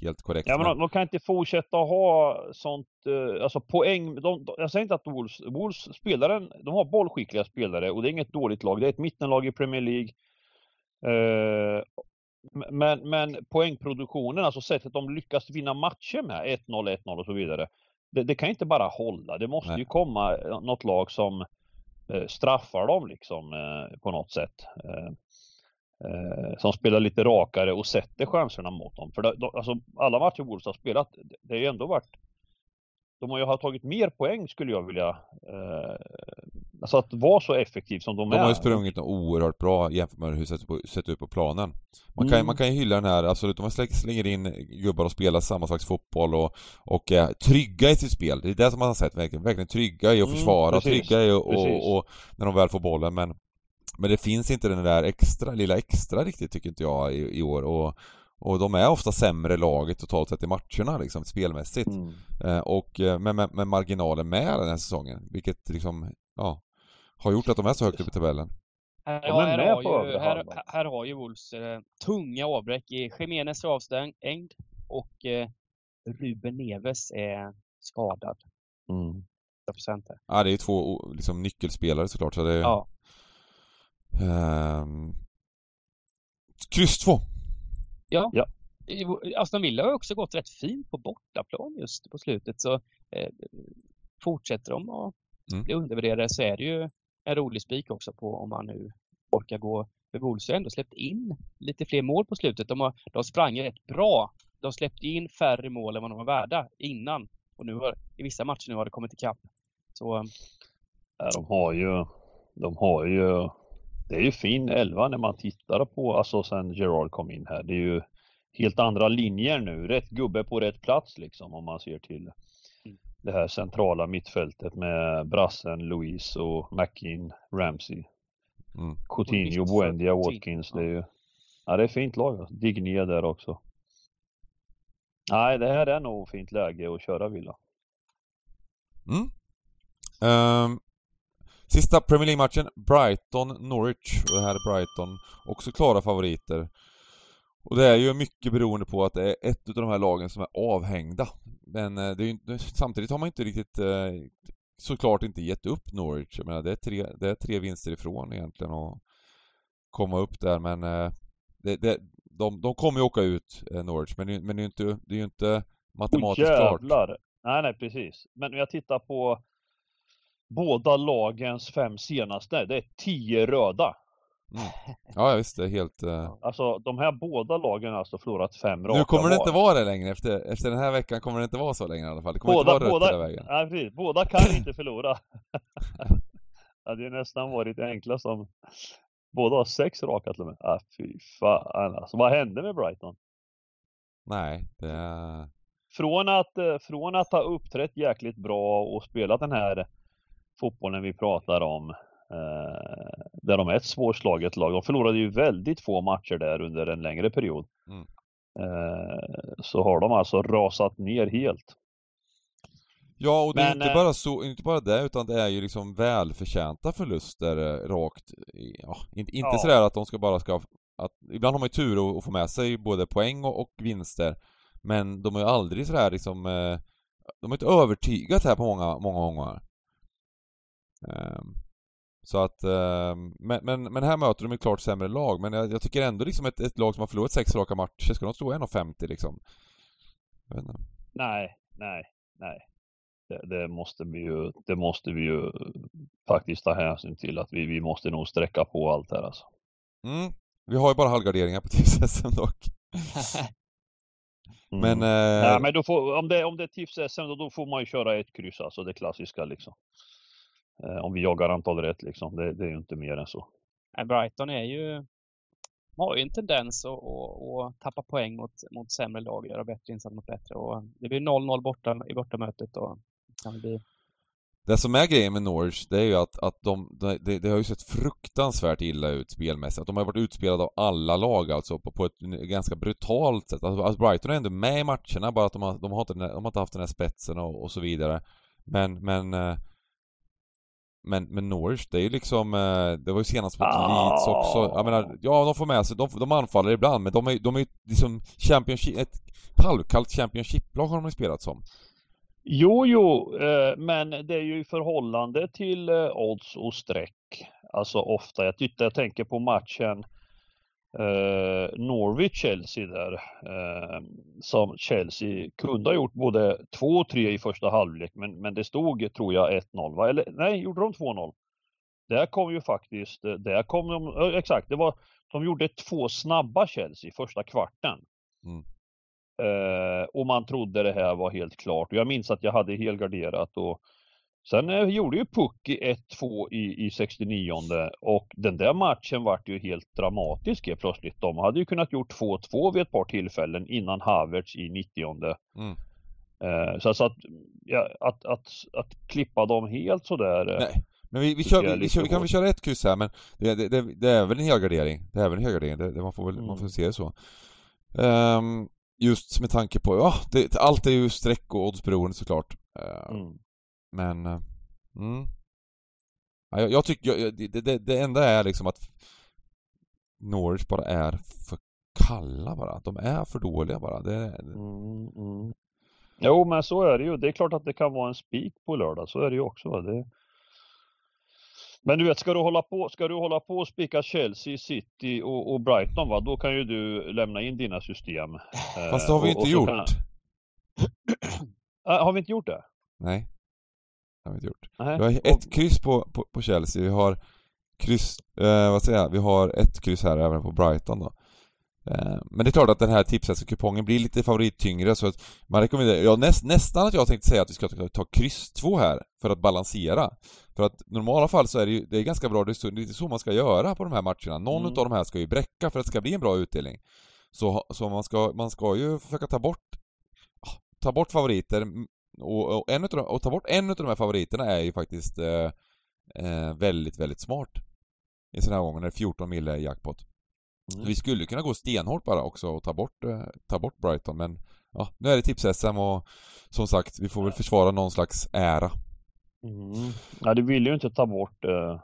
helt korrekt. Ja men de, de kan inte fortsätta ha sånt, eh, alltså poäng, de, de, jag säger inte att Wolves, Wolves spelar en, de har bollskickliga spelare och det är inget dåligt lag, det är ett mittenlag i Premier League. Eh, men, men poängproduktionen, alltså sättet de lyckas vinna matcher med, 1-0, 1-0 och så vidare. Det, det kan inte bara hålla, det måste Nej. ju komma eh, något lag som eh, straffar dem liksom eh, på något sätt. Eh, eh, som spelar lite rakare och sätter chanserna mot dem. För det, de, alltså, alla matcher Wolves har spelat, det- har ju ändå varit de har ju ha tagit mer poäng skulle jag vilja eh, Alltså att vara så effektiv som de, De är. har ju sprungit oerhört bra jämfört med hur det sett, ut på planen. Man kan, Mm. man kan ju hylla den här, absolut, de slänger, in gubbar och spelar samma slags fotboll och, och är trygga i sitt spel. Det är det som man har sett, verkligen, verkligen trygga i att Mm, försvara, precis, trygga i precis. och, och när de väl får bollen men Men det finns inte den där extra, lilla extra riktigt tycker inte jag i, i år och och de är ofta sämre laget totalt sett i matcherna liksom, spelmässigt. Mm. Eh, och eh, med, med, med marginalen med den här säsongen, vilket liksom, ja, har gjort att de är så högt upp i tabellen. Ja, är här, har ju, här, här har ju Wolves eh, tunga avbräck. i Jiménez är avstängd och eh, Ruben Neves är skadad. Mm. 100% här. Ja, det är två o- liksom, nyckelspelare såklart, så det är... Ja. Ehm, kryss 2. I- Aston Villa har också gått rätt fint på bortaplan just på slutet så eh, fortsätter de att Mm. bli undervärderade så är det ju en rolig spik också på om man nu orkar gå för Wolves har ändå släppt in lite fler mål på slutet. De, har, de sprang rätt bra. De släppte in färre mål än vad de var värda innan och nu har i vissa matcher nu har det kommit ikapp. Så eh, Ja, de har ju, de har ju, det är ju fin elva när man tittar på, alltså sen Gerard kom in här. Det är ju helt andra linjer nu, rätt gubbe på rätt plats liksom om man ser till Mm. det här centrala mittfältet med Brassen, Louise och McKean, Ramsey, Mm. Coutinho, Och Buendia, Watkins. Det är ju, ja det är fint lag. Digné där också. Nej, det här är nog fint läge att köra Villa. Mm. Ehm, sista Premier League-matchen, Brighton-Norwich. Och det här är Brighton, också klara favoriter. Och det är ju mycket beroende på att det är ett av de här lagen som är avhängda. Men eh, det är ju, samtidigt har man inte riktigt eh, såklart inte gett upp Norwich. Jag menar, det är tre, det är tre vinster ifrån egentligen att komma upp där men eh, det, det, de, de kommer ju åka ut Norwich men, det- men det är ju inte, det är inte matematiskt klart. jävlar. Nej, nej, precis. Men jag tittar på båda lagens fem senaste. Det är tio röda. Ja visst, det är helt... Eh, Alltså de här båda lagen har alltså förlorat fem raka Nu kommer det var. inte vara det längre, efter, efter den här veckan kommer det inte vara så längre i alla fall. Det kommer Båda, inte vara rött båda, hela vägen. nej, precis. båda kan inte förlora. det hade ju nästan varit det enkla som Båda har sex raka till och med. Ah, fy fan alltså. Vad hände med Brighton? Nej, det. Från att, eh, från att ha uppträtt jäkligt bra och spelat den här fotbollen vi pratar om. Eh, där de är ett svårslaget lag. De förlorade ju väldigt få matcher där under en längre period. Mm. Eh, så har de alltså rasat ner helt. Ja, och det är Men, inte eh, bara så, inte bara det, utan det är ju liksom välförtjänta förluster eh, rakt ja, inte, inte Ja. sådär att de ska bara ska att ibland har man ju tur att få med sig både poäng och, och vinster. Men de är ju aldrig sådär liksom, eh, de har inte övertygat här på många, många gånger. Um, så att, um, men, men, men, här möter de ett klart sämre lag, men jag, jag tycker ändå liksom ett, ett, lag som har förlorat sex raka matcher, ska de stå 1,50 liksom? Nej, nej, nej. Det, det, måste vi ju, det måste vi ju faktiskt ta hänsyn till att vi, vi måste nog sträcka på allt här alltså. Mm. Vi har ju bara halvgarderingar på TIFS-SM dock. Mm. Men, eh... Nej, men då får, om det, om det är TIFS-SM då, då får man ju köra ett kryss alltså, det klassiska liksom. Eh, om vi jagar antal rätt liksom, det, det är ju inte mer än så. Brighton är ju har ju en tendens att, att, att tappa poäng mot, mot sämre lag, göra bättre insatser mot bättre. Och det blir 0-0 borta i bortamötet och kan bli det som är grejen med Norwich, det är ju att, att de, det, det har ju sett fruktansvärt illa ut spelmässigt. De har varit utspelade av alla lag alltså på, på ett ganska brutalt sätt. Alltså, alltså Brighton är ändå med i matcherna, bara att de har, de har, inte, de har inte haft den här spetsen och, och så vidare. Men, men eh, men, men Norwich, det är ju liksom, eh, det var ju senast mot ah. Leeds också. Jag menar, ja de får med sig, de, de anfaller ibland men de är, de är liksom Championship, ett halvkallt Championship-lag har de ju spelat som. Jo, jo, eh, men det är ju i förhållande till eh, odds och streck. Alltså ofta, jag, tyckte, jag tänker på matchen eh, Norwich-Chelsea där. Eh, som Chelsea kunde ha gjort både 2 och 3 i första halvlek, men, men det stod, tror jag, 1-0 va? Eller nej, gjorde de 2-0? Där kom ju faktiskt, eh, där kom de, exakt, det var, de gjorde två snabba Chelsea i första kvarten. Mm. Eh, och man trodde det här var helt klart. Jag minns att jag hade helgarderat och sen eh, gjorde ju Pucki 1-2 i, i 69 och den där matchen vart ju helt dramatisk helt plötsligt. De hade ju kunnat gjort 2-2 vid ett par tillfällen innan Havertz i 90 mm. eh, Så alltså att, ja, att, att, att, klippa dem helt sådär. Eh, Nej. Men vi, vi, kör, vi, kör, vi kan väl köra ett kryss här men det, det, det, det är väl en helgardering. Det är väl en helgardering, det, man, får väl, mm. man får se det så. Um, Just med tanke på, ja, allt är ju streck och oddsberoende såklart. Eh, mm. Men, eh, mm. Ja, jag, jag tycker, jag, det, det, det, enda är liksom att Norwich bara är för kalla bara. De är för dåliga bara. Det, mm, mm. Jo, men så är det ju. Det är klart att det kan vara en spik på lördag. Så är det ju också. Det, men du vet, ska du hålla på, ska du hålla på och spika Chelsea, City och, och, Brighton va, då kan ju du lämna in dina system. Fast det har vi eh, och, inte gjort. Kan... äh, har vi inte gjort det? Nej. Har vi inte gjort. Nej. Vi har ett kryss på, på, på Chelsea, vi har kryss, eh, vad säger jag, vi har ett kryss här även på Brighton då. Eh, men det är klart att den här tipset-kupongen blir lite favorittyngre så att man rekommenderar, ja, näst, nästan att jag tänkte säga att vi ska ta, ta kryss 2 här för att balansera. För att i normala fall så är det ju, det är ganska bra, det är lite så man ska göra på de här matcherna. Någon mm. av de här ska ju bräcka för att det ska bli en bra utdelning. Så, så man, ska, man ska ju försöka ta bort, ta bort favoriter och, och, en utav, och ta bort en av de här favoriterna är ju faktiskt eh, eh, väldigt, väldigt smart. I sådana här gånger när det är 14 mille i jackpot. Mm. Vi skulle kunna gå stenhårt bara också och ta bort, eh, ta bort Brighton men ja, nu är det tips-SM och som sagt, vi får väl försvara någon slags ära. Mm. Ja, du ville ju inte ta bort eh,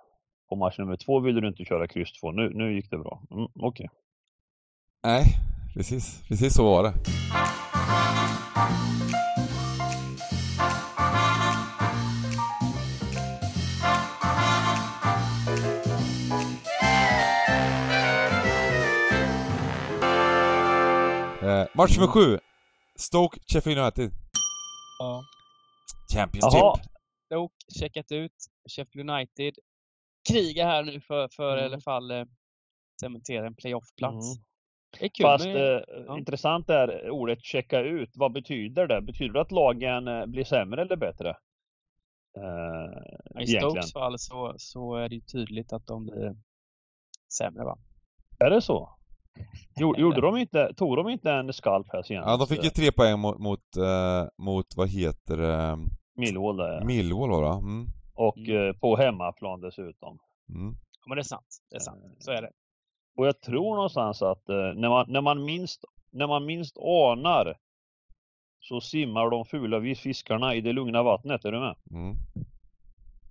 på match nummer två ville du inte köra kryss två. Nu, nu gick det bra. Mm, Okej. Okay. Nej, precis. Precis så var det. Match nummer sju. Stoke, Sheffield United. Ja. Championship. Jaha. Stoke checkat ut. Sheffield United krigar här nu för, för mm. i alla fall eh, cementera en playoffplats. Mm. Det är kul Fast med, eh, ja. intressant är ordet checka ut. Vad betyder det? Betyder det att lagen eh, blir sämre eller bättre? Eh, I Stokes fall så, så är det tydligt att de blir sämre va? Är det så? Gjorde de inte, tog de inte en skalp här senast? Ja, de fick ju tre poäng mot, mot, äh, mot vad heter det? Millwall där Millwall var det mm. Och mm. Eh, på hemmaplan dessutom. Mm. Ja men det är sant, det är sant. Så är det. Och jag tror någonstans att eh, när, man, när, man minst, när man minst anar så simmar de fula fiskarna i det lugna vattnet, är du med? Mm.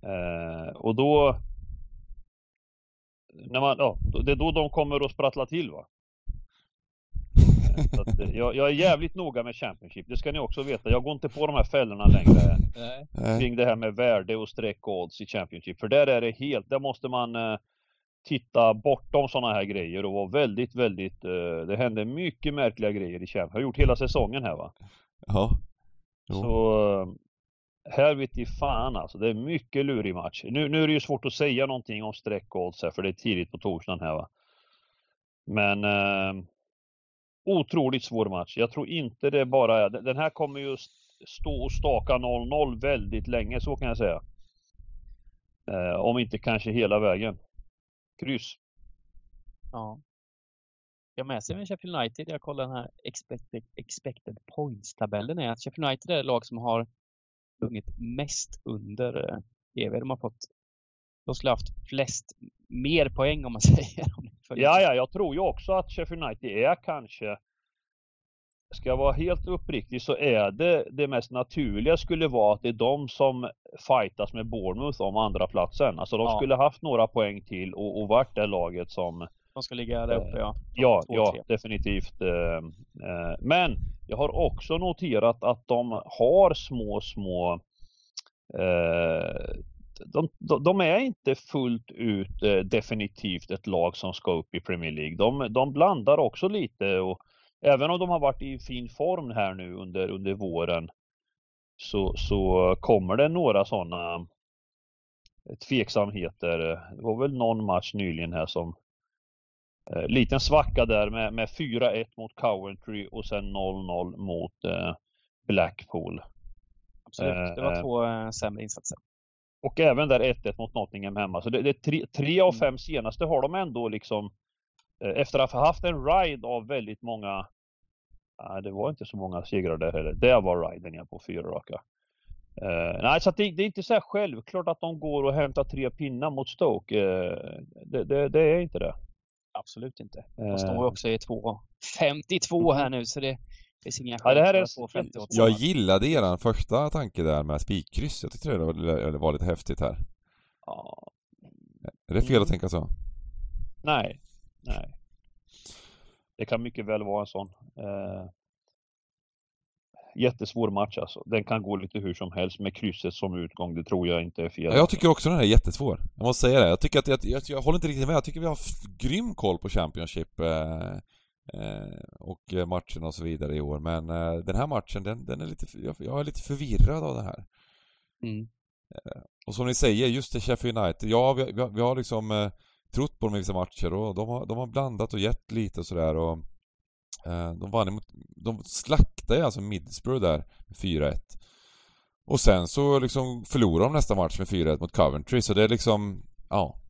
Eh, och då när man, ja, det är då de kommer att sprattla till va. Så att, jag, jag är jävligt noga med Championship, det ska ni också veta. Jag går inte på de här fällorna längre Nej. Kring det här med värde och streck och odds i Championship. För där är det helt, där måste man eh, titta bortom sådana här grejer och vara väldigt, väldigt, eh, det händer mycket märkliga grejer i Championship. Jag har gjort hela säsongen här va. Ja. Jo. Så eh, här vet i fan alltså, det är mycket lurig match. Nu, nu är det ju svårt att säga någonting om streck och odds här för det är tidigt på torsdagen här va. Men eh, otroligt svår match. Jag tror inte det bara är, den här kommer ju stå och staka 0-0 väldigt länge, så kan jag säga. Eh, om inte kanske hela vägen. Kryss. Ja. Jag med sig med Sheffield United. Jag kollar den här expected, expected points-tabellen. är att Sheffield United är det lag som har sprungit mest under eh, EV. De har fått de skulle haft flest, mer poäng om man säger. Om följer Ja, ja, jag tror ju också att Sheffield United är kanske Ska jag vara helt uppriktig så är det det mest naturliga skulle vara att det är de som fightas med Bournemouth om andra platsen. Alltså de Ja. skulle haft några poäng till och, och varit det laget som De ska ligga där uppe, ja. Ja, Två, ja definitivt. eh, eh, Men jag har också noterat att de har små, små eh, de, de, de är inte fullt ut eh, definitivt ett lag som ska upp i Premier League. De, de blandar också lite och även om de har varit i fin form här nu under, under våren så, så kommer det några sådana tveksamheter. Det var väl någon match nyligen här som Eh, liten svacka där med, med 4-1 mot Coventry och sen 0-0 mot eh, Blackpool. Absolut. Det var Eh, två eh, sämre insatser. Och även där 1-1 mot Nottingham hemma. Så det, det är tre, tre av Mm. fem senaste har de ändå liksom eh, efter att ha haft en ride av väldigt många Nej, det var inte så många segrar där heller. Det var riden ja, på fyra raka. Eh, nej, så det, det är inte så här självklart att de går och hämtar tre pinnar mot Stoke. Eh, det, det, det är inte det. Absolut inte. De står ju också i 2.52 här nu så det finns inga Ja, det här är- 2.50 åt Jag gillade eran första tanke där med spikkryss. Jag tyckte det var, det var lite häftigt här. Ja, Är det fel Mm. att tänka så? Nej, nej. Det kan mycket väl vara en sån. Eh, jättesvår match alltså. Den kan gå lite hur som helst med krysset som utgång. Det tror jag inte är fel. Ja, jag tycker också den här är jättesvår. Jag måste säga det. Jag tycker att, jag, jag, jag håller inte riktigt med. Jag tycker vi har grym koll på Championship eh, och eh, matcherna och så vidare i år. Men eh, den här matchen, den, den är lite, jag, är lite förvirrad av det här. Mm. Och som ni säger, just det Sheffield United, ja vi, vi, har- vi har liksom eh, trott på dem i vissa matcher och de har, de har blandat och gett lite och sådär och eh, de vann emot, de slaktade alltså Middlesbrough där med 4-1. Och sen så liksom förlorade de nästa match med 4-1 mot Coventry så det är liksom, ja.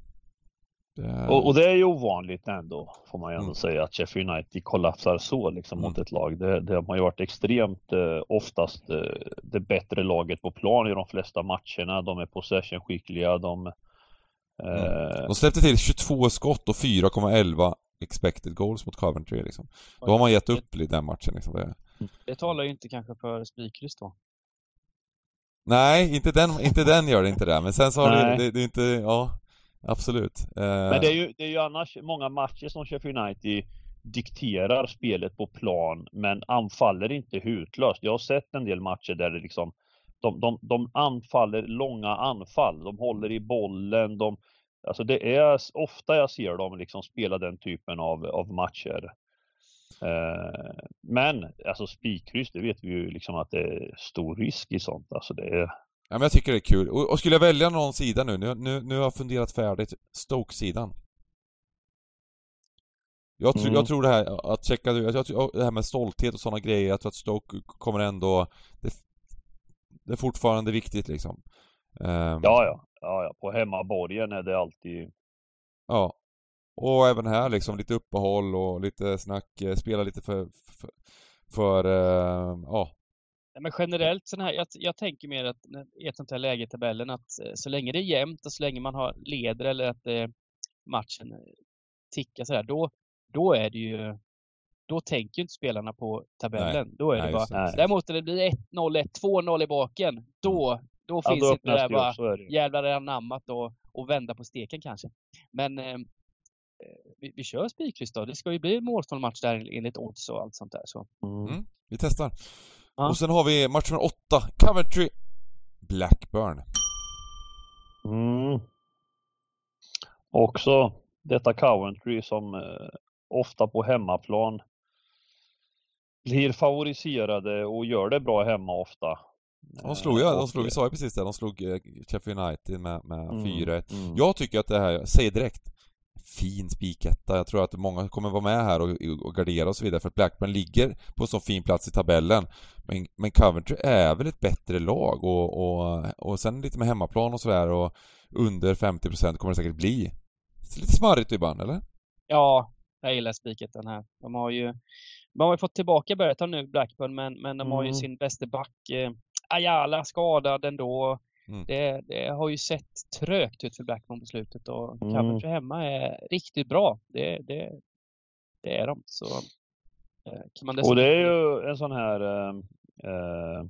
Det, Och, och det är ju ovanligt ändå, får man ju ändå Mm. säga, att Sheffield United kollapsar så liksom mot ett lag. Det, det har ju varit extremt eh, oftast eh, det bättre laget på plan i de flesta matcherna. De är possession-skickliga, de... Eh, de släppte till 22 skott och 4,11 expected goals mot Coventry liksom. Då har man gett upp i den matchen liksom. Det, Det talar ju inte kanske för spikkryss då. Nej, inte den, inte den gör det inte det. Men sen så har det, det, det är inte, ja, absolut. Uh... Men det är, ju, det är ju annars många matcher som Sheffield United dikterar spelet på plan men anfaller inte hutlöst. Jag har sett en del matcher där det liksom de, de, de anfaller långa anfall. De håller i bollen. De, alltså det är ofta jag ser dem liksom spela den typen av, av matcher. Eh, men alltså spikkryss, det vet vi ju liksom att det är stor risk i sånt. Alltså det är, Ja, men jag tycker det är kul. Och, och skulle jag välja någon sida nu, nu, nu, nu har jag funderat färdigt, Stoke-sidan. Jag, tror Mm. jag tror det här, att checka, jag, tror- det här med stolthet och sådana grejer, jag tror att Stoke kommer ändå, det, det är fortfarande viktigt liksom. Ehm, ja, ja, ja, ja, på hemmaborgen är det alltid Ja. Och även här liksom lite uppehåll och lite snack, eh, spela lite för, för, för eh, ja, Nej, Men generellt, sån här, jag, jag tänker mer att i ett sånt här läge i tabellen att eh, så länge det är jämnt och så länge man har leder eller att eh, matchen eh, tickar sådär, då, då är det ju då tänker ju inte spelarna på tabellen. Då är nej, det bara... Nej. Däremot när det blir 1-0, 1 2-0 i baken, då, då Ja, finns då inte det där bara jävlar anammat och, och vända på steken kanske. Men eh, eh, vi, vi kör spikkryss då. Det ska ju bli målsnål match där enligt odds och allt sånt där. Så. Mm. Vi testar. Ja. Och sen har vi match nummer åtta, Coventry Blackburn. Mm. Också detta Coventry som eh, ofta på hemmaplan blir favoriserade och gör det bra hemma ofta. De slog ju, Eh, de och- slog, vi sa ju precis det, de slog eh, Sheffield United med, med Mm, 4-1. mm. Jag tycker att det här, säger direkt, fin spiketta. Jag tror att många kommer vara med här och, och gardera och så vidare för att Blackburn ligger på en så fin plats i tabellen. Men, men Coventry är väl ett bättre lag och, och, och sen lite med hemmaplan och sådär och under 50% kommer det säkert bli. Så lite smarrigt ibland, eller? Ja, jag gillar spiket den här. De har ju, de har ju fått tillbaka Berton nu, Blackburn, men, men de har ju Mm. sin bäste back eh, Ayala skadad ändå. Mm. Det, det har ju sett trögt ut för Blackburn på slutet och Mm. Coventry hemma är riktigt bra. Det, det, det är de. Så eh, kan man Och det är ju en sån här eh,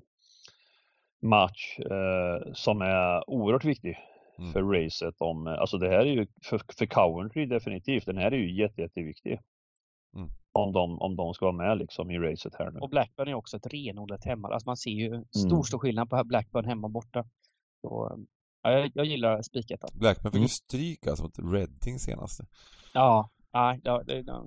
match eh, som är oerhört viktig Mm. för racet. Om, alltså det här är ju för, för Coventry definitivt. Den här är ju jätte, jätteviktig. Mm. Om, de, om de ska vara med liksom i racet här nu. Och Blackburn är också ett renodlat hemma. Alltså man ser ju stor, stor skillnad på Blackburn hemma och borta. Så, ja, jag, jag gillar spiket. Blackburn fick Mm. ju stryk alltså mot Reading senast. Ja, nej, ja, det, ja.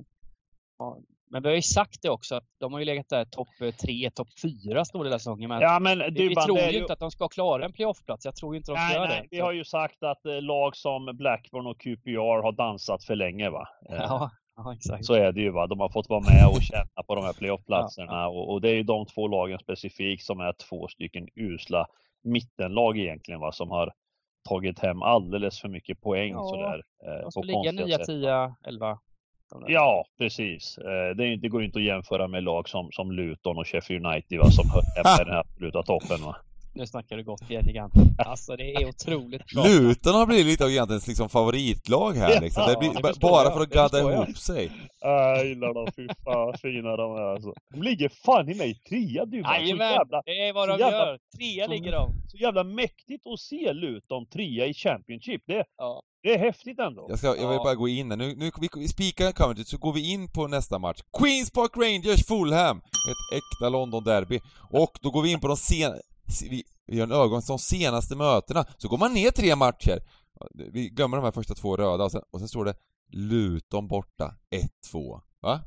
Ja, Men vi har ju sagt det också, att de har ju legat där topp tre, topp fyra stora delar av säsongen. Men Ja men vi, vi Dybban, tror det ju inte att de ska klara en playoffplats. Jag tror inte de ska Nej, göra nej, det. vi har ju sagt att eh, lag som Blackburn och QPR har dansat för länge va. Eh, Ja, ja, exakt. Så är det ju va. De har fått vara med och känna på de här playoffplatserna och, och det är ju de två lagen specifikt som är två stycken usla mittenlag egentligen va som har tagit hem alldeles för mycket poäng Ja, sådär. Eh, de ska på ligga konstiga 9, sätt. 10, 11. de där. Ja, precis. Eh, Det, är, det går ju inte att jämföra med lag som, som Luton och Sheffield United va, som i den här absoluta toppen. Va? Nu snackar du gott igen giganten. Alltså det är otroligt bra. Luton har blivit lite av egentligen liksom favoritlag här Ja, liksom. Det blir det bara jag, för att det gadda jag. ihop sig. Jag gillar dem, fy fan vad fina de är alltså. De ligger fan i mig trea du. Så Jajamän, jävla, det är vad de jävla- gör. Trea så- ligger de. så jävla mäktigt att se Luton trea i Championship. Det, Ja. det är häftigt ändå. Jag, ska, jag vill Ja. bara gå in här. Nu, nu vi, vi spikar Coventry så går vi in på nästa match. Queens Park Rangers Fulham! Ett äkta London-derby. Och då går vi in på de sen... Vi, gör en övergång de senaste mötena. Så går man ner tre matcher. Vi glömmer de här första två röda och sen, och sen står det Luton borta 1-2. Va?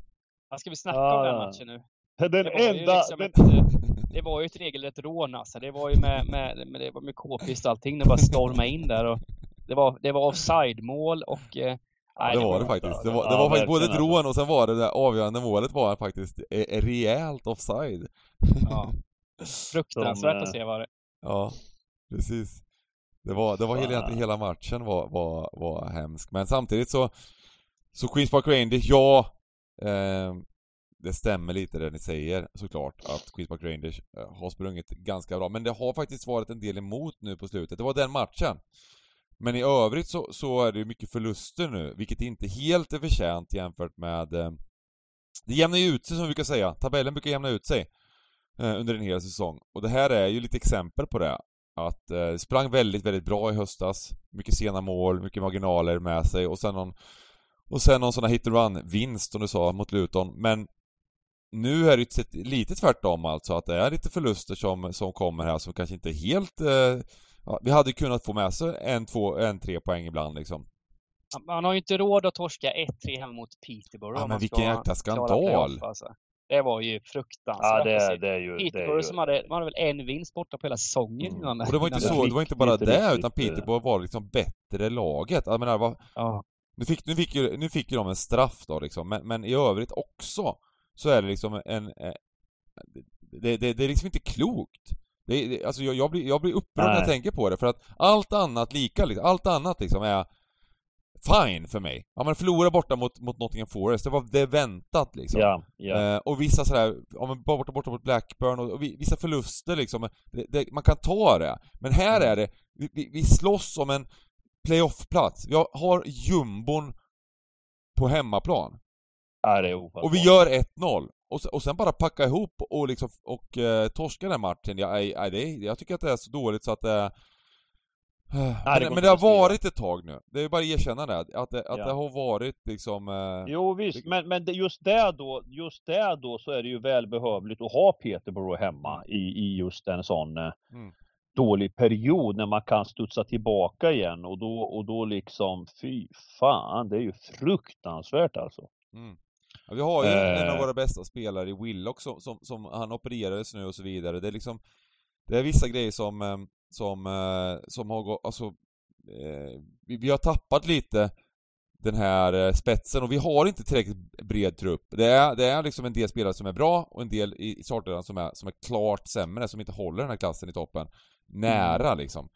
Ja, Ska vi snacka Ja, om den ja. matchen nu? Den Det var ju enda... liksom den, ett, eh, det var ju ett regelrätt rån alltså. Det var ju med, med, med, det var med k-pist och allting. Det bara stormade in där och det var, det var offside-mål och... eh, nej, det var det faktiskt. Det var, det Ja, var faktiskt både ett verkligen rån och sen var det det avgörande målet var faktiskt eh, rejält offside. Ja. Fruktansvärt eh, att se var det. Ja, precis. Det var, det var hela, egentligen hela matchen var, var, var hemsk. Men samtidigt så, så Queens Park Rangers, ja, eh, det stämmer lite det ni säger såklart, att Queens Park Rangers eh, har sprungit ganska bra. Men det har faktiskt varit en del emot nu på slutet. Det var den matchen. Men i övrigt så, så är det ju mycket förluster nu, vilket inte helt är förtjänt jämfört med... Eh, det jämnar ju ut sig som vi brukar säga. Tabellen brukar jämna ut sig eh, under en hel säsong. Och det här är ju lite exempel på det. Att eh, sprang väldigt, väldigt bra i höstas. Mycket sena mål, mycket marginaler med sig och sen någon och sen någon sån här hit and run vinst som du sa mot Luton. Men nu är det ju lite tvärtom alltså att det är lite förluster som, som kommer här som kanske inte är helt eh, ja, Vi hade kunnat få med sig en, två, en, tre poäng ibland liksom. Man har ju inte råd att torska 1-3 hemma mot Peterborough. Ja men vilken jäkla skandal! alltså. Det var ju fruktansvärt ja, det, det är ju... Det är Peterborough ju som hade, man hade väl en vinst borta på hela säsongen Mm. innan Och det var inte så, det. var inte bara Riktigt, det riktigt, utan Peterborough var liksom bättre laget. Jag menar, vad, Ja. Nu fick, nu, fick ju, nu fick ju de en straff då liksom, men, men i övrigt också så är det liksom en... eh, Det, det, det är liksom inte klokt. Det, det, alltså jag, jag, blir, jag blir upprörd när jag tänker på det, för att allt annat lika liksom, allt annat liksom är fine för mig. Ja men förlora borta mot, mot Nottingham Forest, det var det väntat liksom. Ja, ja. Eh, och vissa sådär, ja men borta, borta mot Blackburn och, och vi- vissa förluster liksom, det, det, man kan ta det. Men här Mm. är det, vi, vi, slåss om en playoffplats. Vi har, har jumbon på hemmaplan. ja, det är ofattbart. Och vi gör 1-0. Och, och sen bara packa ihop och liksom, och eh, torska den matchen. Ja, nej, nej, det, är- jag tycker att det är så dåligt så att det är... Men, går men det har varit ett tag nu. Det är bara att erkänna det. Att det, att Ja. det har varit liksom... Eh, Jo visst, men, men det, just där då, just där då så är det ju välbehövligt att ha Peterborough hemma i, i just en sån eh, Mm. dålig period när man kan studsa tillbaka igen och då, och då liksom fy fan, det är ju fruktansvärt alltså. Mm. Ja, vi har ju en av Eh. våra bästa spelare i Willock som, som, som han opererades nu och så vidare. Det är liksom Det är vissa grejer som, eh, som, eh, som har gått, alltså eh, vi, vi har tappat lite den här eh, spetsen och vi har inte tillräckligt bred trupp. Det är, det är liksom en del spelare som är bra och en del i, startelvan som är, som är klart sämre, som inte håller den här klassen i toppen. Nära liksom.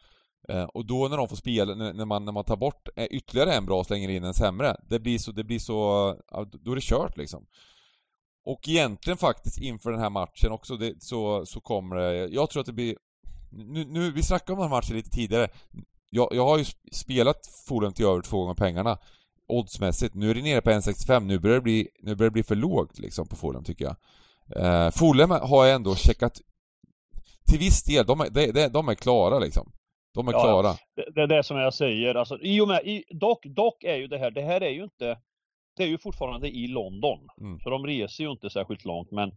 Eh, och då när de får spela, när, man, när man tar bort eh, ytterligare en bra och slänger in en sämre, det blir så, det blir så, då är det kört liksom. Och egentligen faktiskt inför den här matchen också, det, så, så kommer det, jag tror att det blir nu, nu, vi snackade om den här matchen lite tidigare. Jag, jag har ju sp- spelat Fulham till över två gånger pengarna oddsmässigt. Nu är det nere på 1,65. Nu börjar det bli, nu börjar det bli för lågt liksom på Fulham tycker jag. Uh, Fulham har jag ändå checkat till viss del. De är, de, de, de är klara liksom. De är Ja, klara. Det, det är det som jag säger. Alltså, i och med, i, dock, dock är ju det här, det här är ju inte, det är ju fortfarande i London. Mm. Så de reser ju inte särskilt långt men eh,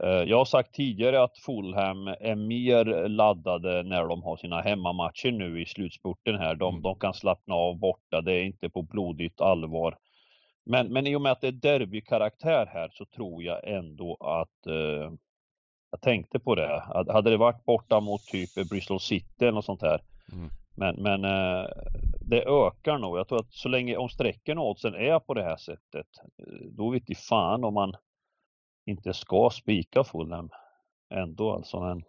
jag har sagt tidigare att Fulham är mer laddade när de har sina hemmamatcher nu i slutspurten här. De, Mm. de kan slappna av borta, det är inte på blodigt allvar. Men, men i och med att det är derbykaraktär här så tror jag ändå att eh, jag tänkte på det. Att Hade det varit borta mot typ Bristol City eller något sånt här. Mm. Men, men eh, det ökar nog. Jag tror att så länge om strecken och oddsen är på det här sättet. eh, Då vet fan om man inte ska spika Fulham ändå alltså. Men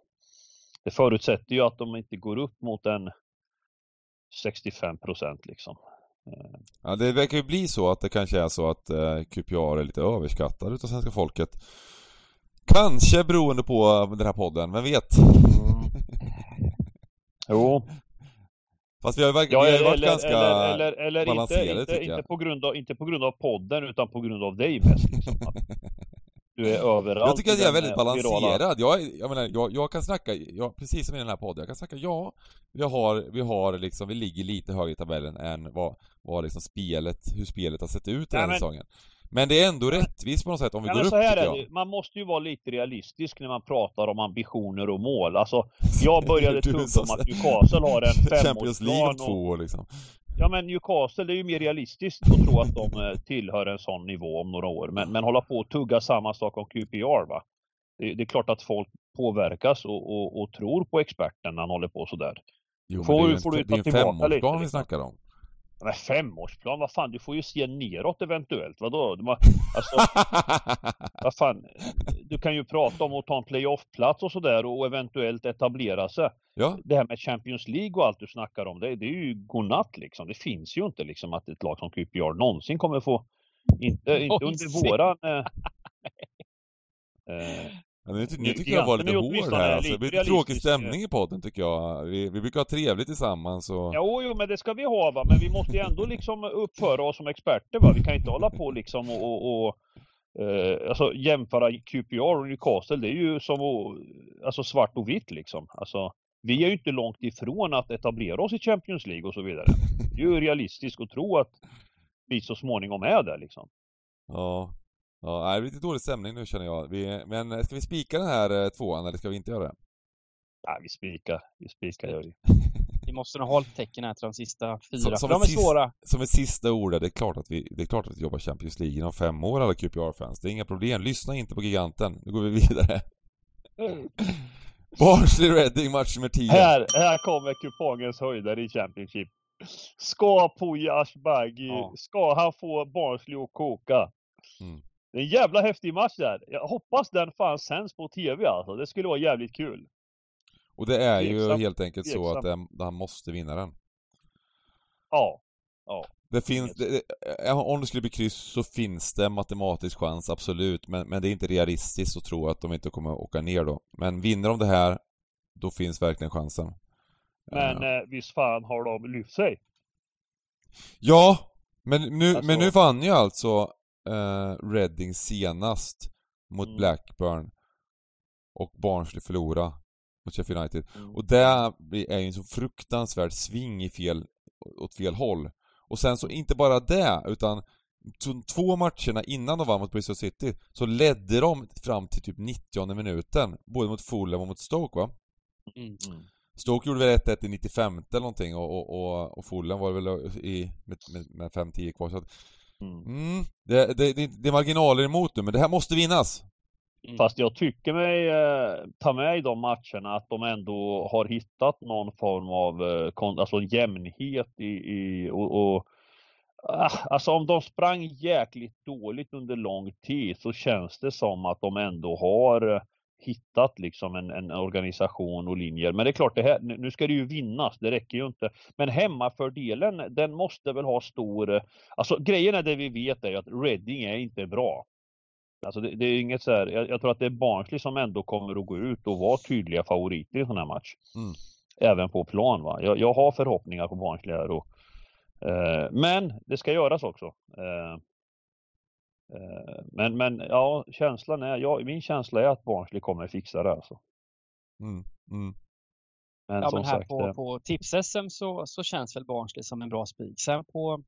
det förutsätter ju att de inte går upp mot en 65 procent liksom. Ja, det verkar ju bli så att det kanske är så att eh, QPR är lite överskattad utav svenska folket. Kanske beroende på den här podden, vem vet? Jo, Fast vi har ju Ja, vi har ju varit eller, ganska eller, eller, eller inte, balanserade, inte, tycker inte, jag. på grund av, inte på grund av podden utan på grund av dig mest. Liksom. Du är överallt. Jag tycker att jag är väldigt eh, balanserad. Jag, är- jag menar, jag, jag kan snacka, jag, precis som i den här podden, jag kan snacka, ja, vi har, vi har liksom, vi ligger lite högre i tabellen än vad, vad liksom spelet, hur spelet har sett ut den här men- säsongen. Men det är ändå rättvist på något sätt om vi Ja, går upp så här är det. Man måste ju vara lite realistisk när man pratar om ambitioner och mål. Alltså, jag började tugga om att Newcastle har en Champions League om femårsplan. två år liksom. Ja men Newcastle, det är ju mer realistiskt att tro att de eh, tillhör en sån nivå om några år. Men, men hålla på och tugga samma sak om QPR va. Det, det är klart att folk påverkas och, och, och tror på experten när han håller på sådär. Jo, Får- det är ju får du en, ta det är en femårsplan vi snackar om. Men femårsplan, vad fan, du får ju se neråt eventuellt. Vadå? De har- Alltså, vad fan, du kan ju prata om att ta en playoff-plats och sådär och eventuellt etablera sig. ja, Det här med Champions League och allt du snackar om, det, det är ju godnatt liksom. Det finns ju inte liksom att ett lag som QPR någonsin kommer få, inte, inte under våran... Eh, eh, Ja, nu, nu tycker jag var lite hård här alltså. Det blir lite tråkig realistisk. stämning i podden tycker jag. Vi, vi brukar ha trevligt tillsammans och... jo, jo, men det ska vi ha va, men vi måste ju ändå liksom uppföra oss som experter va. Vi kan inte hålla på liksom och, och, och eh, alltså jämföra QPR och Newcastle, det är ju som alltså svart och vitt liksom. Alltså, vi är ju inte långt ifrån att etablera oss i Champions League och så vidare. Det är ju realistiskt att tro att vi så småningom är där liksom. Ja. Ja, nej, det blir lite dålig stämning nu känner jag. Vi, men ska vi spika den här eh, tvåan eller ska vi inte göra det? Ja, vi spikar, vi spikar gör vi. Vi måste nog hålla tecken här till de sista fyra, Som- för som de ett är svåra. Som ett sista ord, det är klart att vi, det är klart att vi jobbar Champions League inom fem år alla QPR-fans. Det är inga problem. Lyssna inte på giganten. Nu går vi vidare. Barnsley Reading match nummer 10. Här, här kommer kupongens höjdare i Championship. Ska Puja Ashbagi, Ja. ska han få Barnsley att koka? Mm. Det är en jävla häftig match där. Jag hoppas den fan sänds på TV alltså. Det skulle vara jävligt kul. Och det är ju Tveksam. helt enkelt så Tveksam. att den, han måste vinna den. Ja. Det finns, det, det, om det skulle bli kryss så finns det matematisk chans, absolut. Men, men det är inte realistiskt att tro att de inte kommer att åka ner då. Men vinner de det här, då finns verkligen chansen. Men Eh, eh, visst fan har de lyft sig. Ja, men nu, Alltså- men nu vann ju alltså eh, Reading senast mot Mm. Blackburn och Barnsley förlora. mot Sheffield United. Mm. Och det är ju en så fruktansvärd sving i fel, åt fel håll. Och sen så inte bara det, utan så två matcherna innan de vann mot Bristol City så ledde de fram till typ 90 minuten, både mot Fulham och mot Stoke va? Mm. Mm. Stoke gjorde väl 1-1 i 95 eller någonting och, och, och, och Fulham var väl i, med, med, med 5-10 kvar så att, Mm. mm, det, det, det, det är marginaler emot nu men det här måste vinnas! Mm. Fast jag tycker mig eh, ta med i de matcherna att de ändå har hittat någon form av eh, alltså jämnhet i, i och, och ah, Alltså om de sprang jäkligt dåligt under lång tid så känns det som att de ändå har eh, hittat liksom en, en organisation och linjer. Men det är klart, det här, nu ska det ju vinnas, det räcker ju inte. Men hemmafördelen, den måste väl ha stor... Alltså grejen är det vi vet är att Reading är inte bra. Alltså det, det är inget så här, jag, jag tror att det är Barnsley som ändå kommer att gå ut och vara tydliga favoriter i en sån här match. Mm. Även på plan va. Jag, jag har förhoppningar på Barnsley här och, eh, Men det ska göras också. Eh, men, men ja, känslan är, ja, min känsla är att Barnsley kommer fixa det alltså. Mm, mm. Men Ja, som men här sagt, på, eh, på tips-SM så, så känns väl Barnsley som en bra spik. Sen på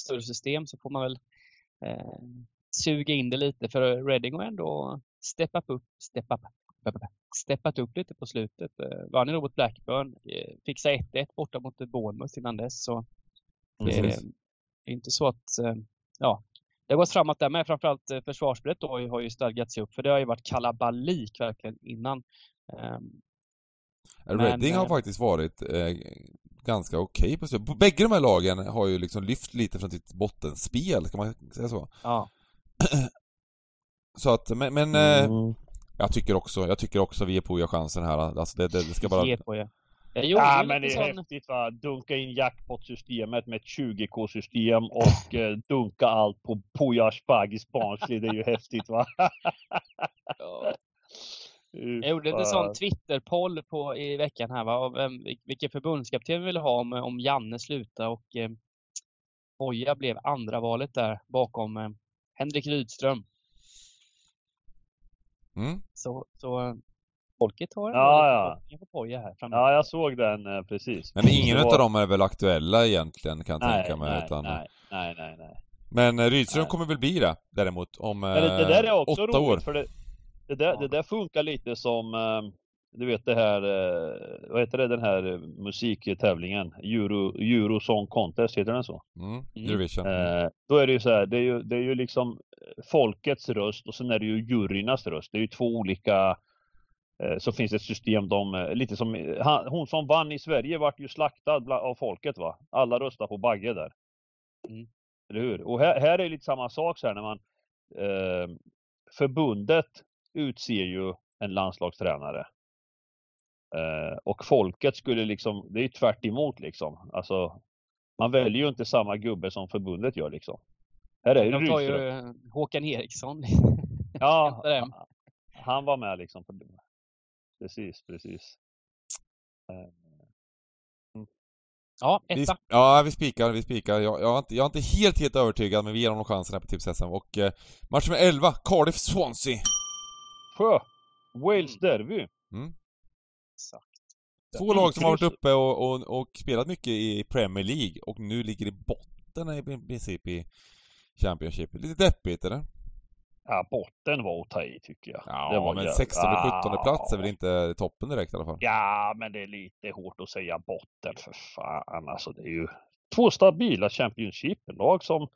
större system så får man väl eh, suga in det lite för Reading har ändå steppat upp, step up, step up, steppat upp lite på slutet. Eh, vann ju mot Blackburn, eh, fixade 1-1 borta mot Bournemouth innan dess. Så det är inte så att, eh, ja, det har gått framåt där med. Framförallt eh, försvarsspelet då har ju- stadgat sig upp för det har ju varit kalabalik verkligen innan. Ehm, Men, Reading har eh, faktiskt varit eh, ganska okej på slutet. Bägge de här lagen har ju liksom lyft lite från sitt bottenspel, kan man säga så? ja. Så att, men, men eh, mm. jag tycker också, jag tycker också vi är på chansen här. Alltså det, det, det ska bara... Ge på er. Jag gjorde Ja, men det är sån... häftigt va. Dunka in jackpot-systemet med ett 20k-system och eh, dunka allt på Puja Asbagis Barnsley. Det är ju häftigt va. Ja. Jag gjorde en sån Twitter-poll på, i veckan här va, vem, vilken förbundskapten vi ville ha om, om Janne slutade och eh, Boja blev andra valet där bakom eh, Henrik Rydström. Mm. Så, så eh, folket har Ja, ja. på här framme. Ja, jag såg den eh, precis. Men ingen var- dem är väl aktuella egentligen kan jag nej, tänka mig. nej, utan... nej, nej, nej, nej. Men eh, Rydström Nej. kommer väl bli det däremot om eh, Men det, det där är också åtta roligt år. för det, det, där, det där funkar lite som eh, du vet det här, eh, vad heter det, den här eh, musiktävlingen, Euro, Euro Song Contest, heter den så? Mm. Mm. Eurovision. Eh, då är det ju så här, det är ju, det är ju liksom folkets röst och sen är det ju juryernas röst. Det är ju två olika eh, så finns det ett system, de, eh, lite som, eh, hon som vann i Sverige vart ju slaktad av folket va. Alla röstar på Bagge där. Mm. Eller hur? Och här, här är lite samma sak så här när man eh, Förbundet utser ju en landslagstränare. Eh, och folket skulle liksom, det är ju tvärt emot liksom. Alltså, man väljer ju inte samma gubbe som förbundet gör liksom. Här är det De tar ju eh, Håkan Eriksson. Ja, han var med liksom. På, precis, precis. Eh, Ja, Vi, etta. ja, vi spikar, vi spikar. Jag, jag, är inte, jag är inte helt, helt övertygad, men vi ger honom chansen här på tips SM. Och eh, match nummer 11, Cardiff-Swansea. Sjö! Wales Derby. Mm. Exakt. Två lag som har varit uppe och, och, och spelat mycket i Premier League och nu ligger i botten i princip i Championship. Lite deppigt eller? Ja, botten var att ta i tycker jag. Ja, men jävla- 16 17 plats är väl Ja. inte toppen direkt i alla fall? Ja, men det är lite hårt att säga botten för fan. Alltså det är ju två stabila Championship-lag som,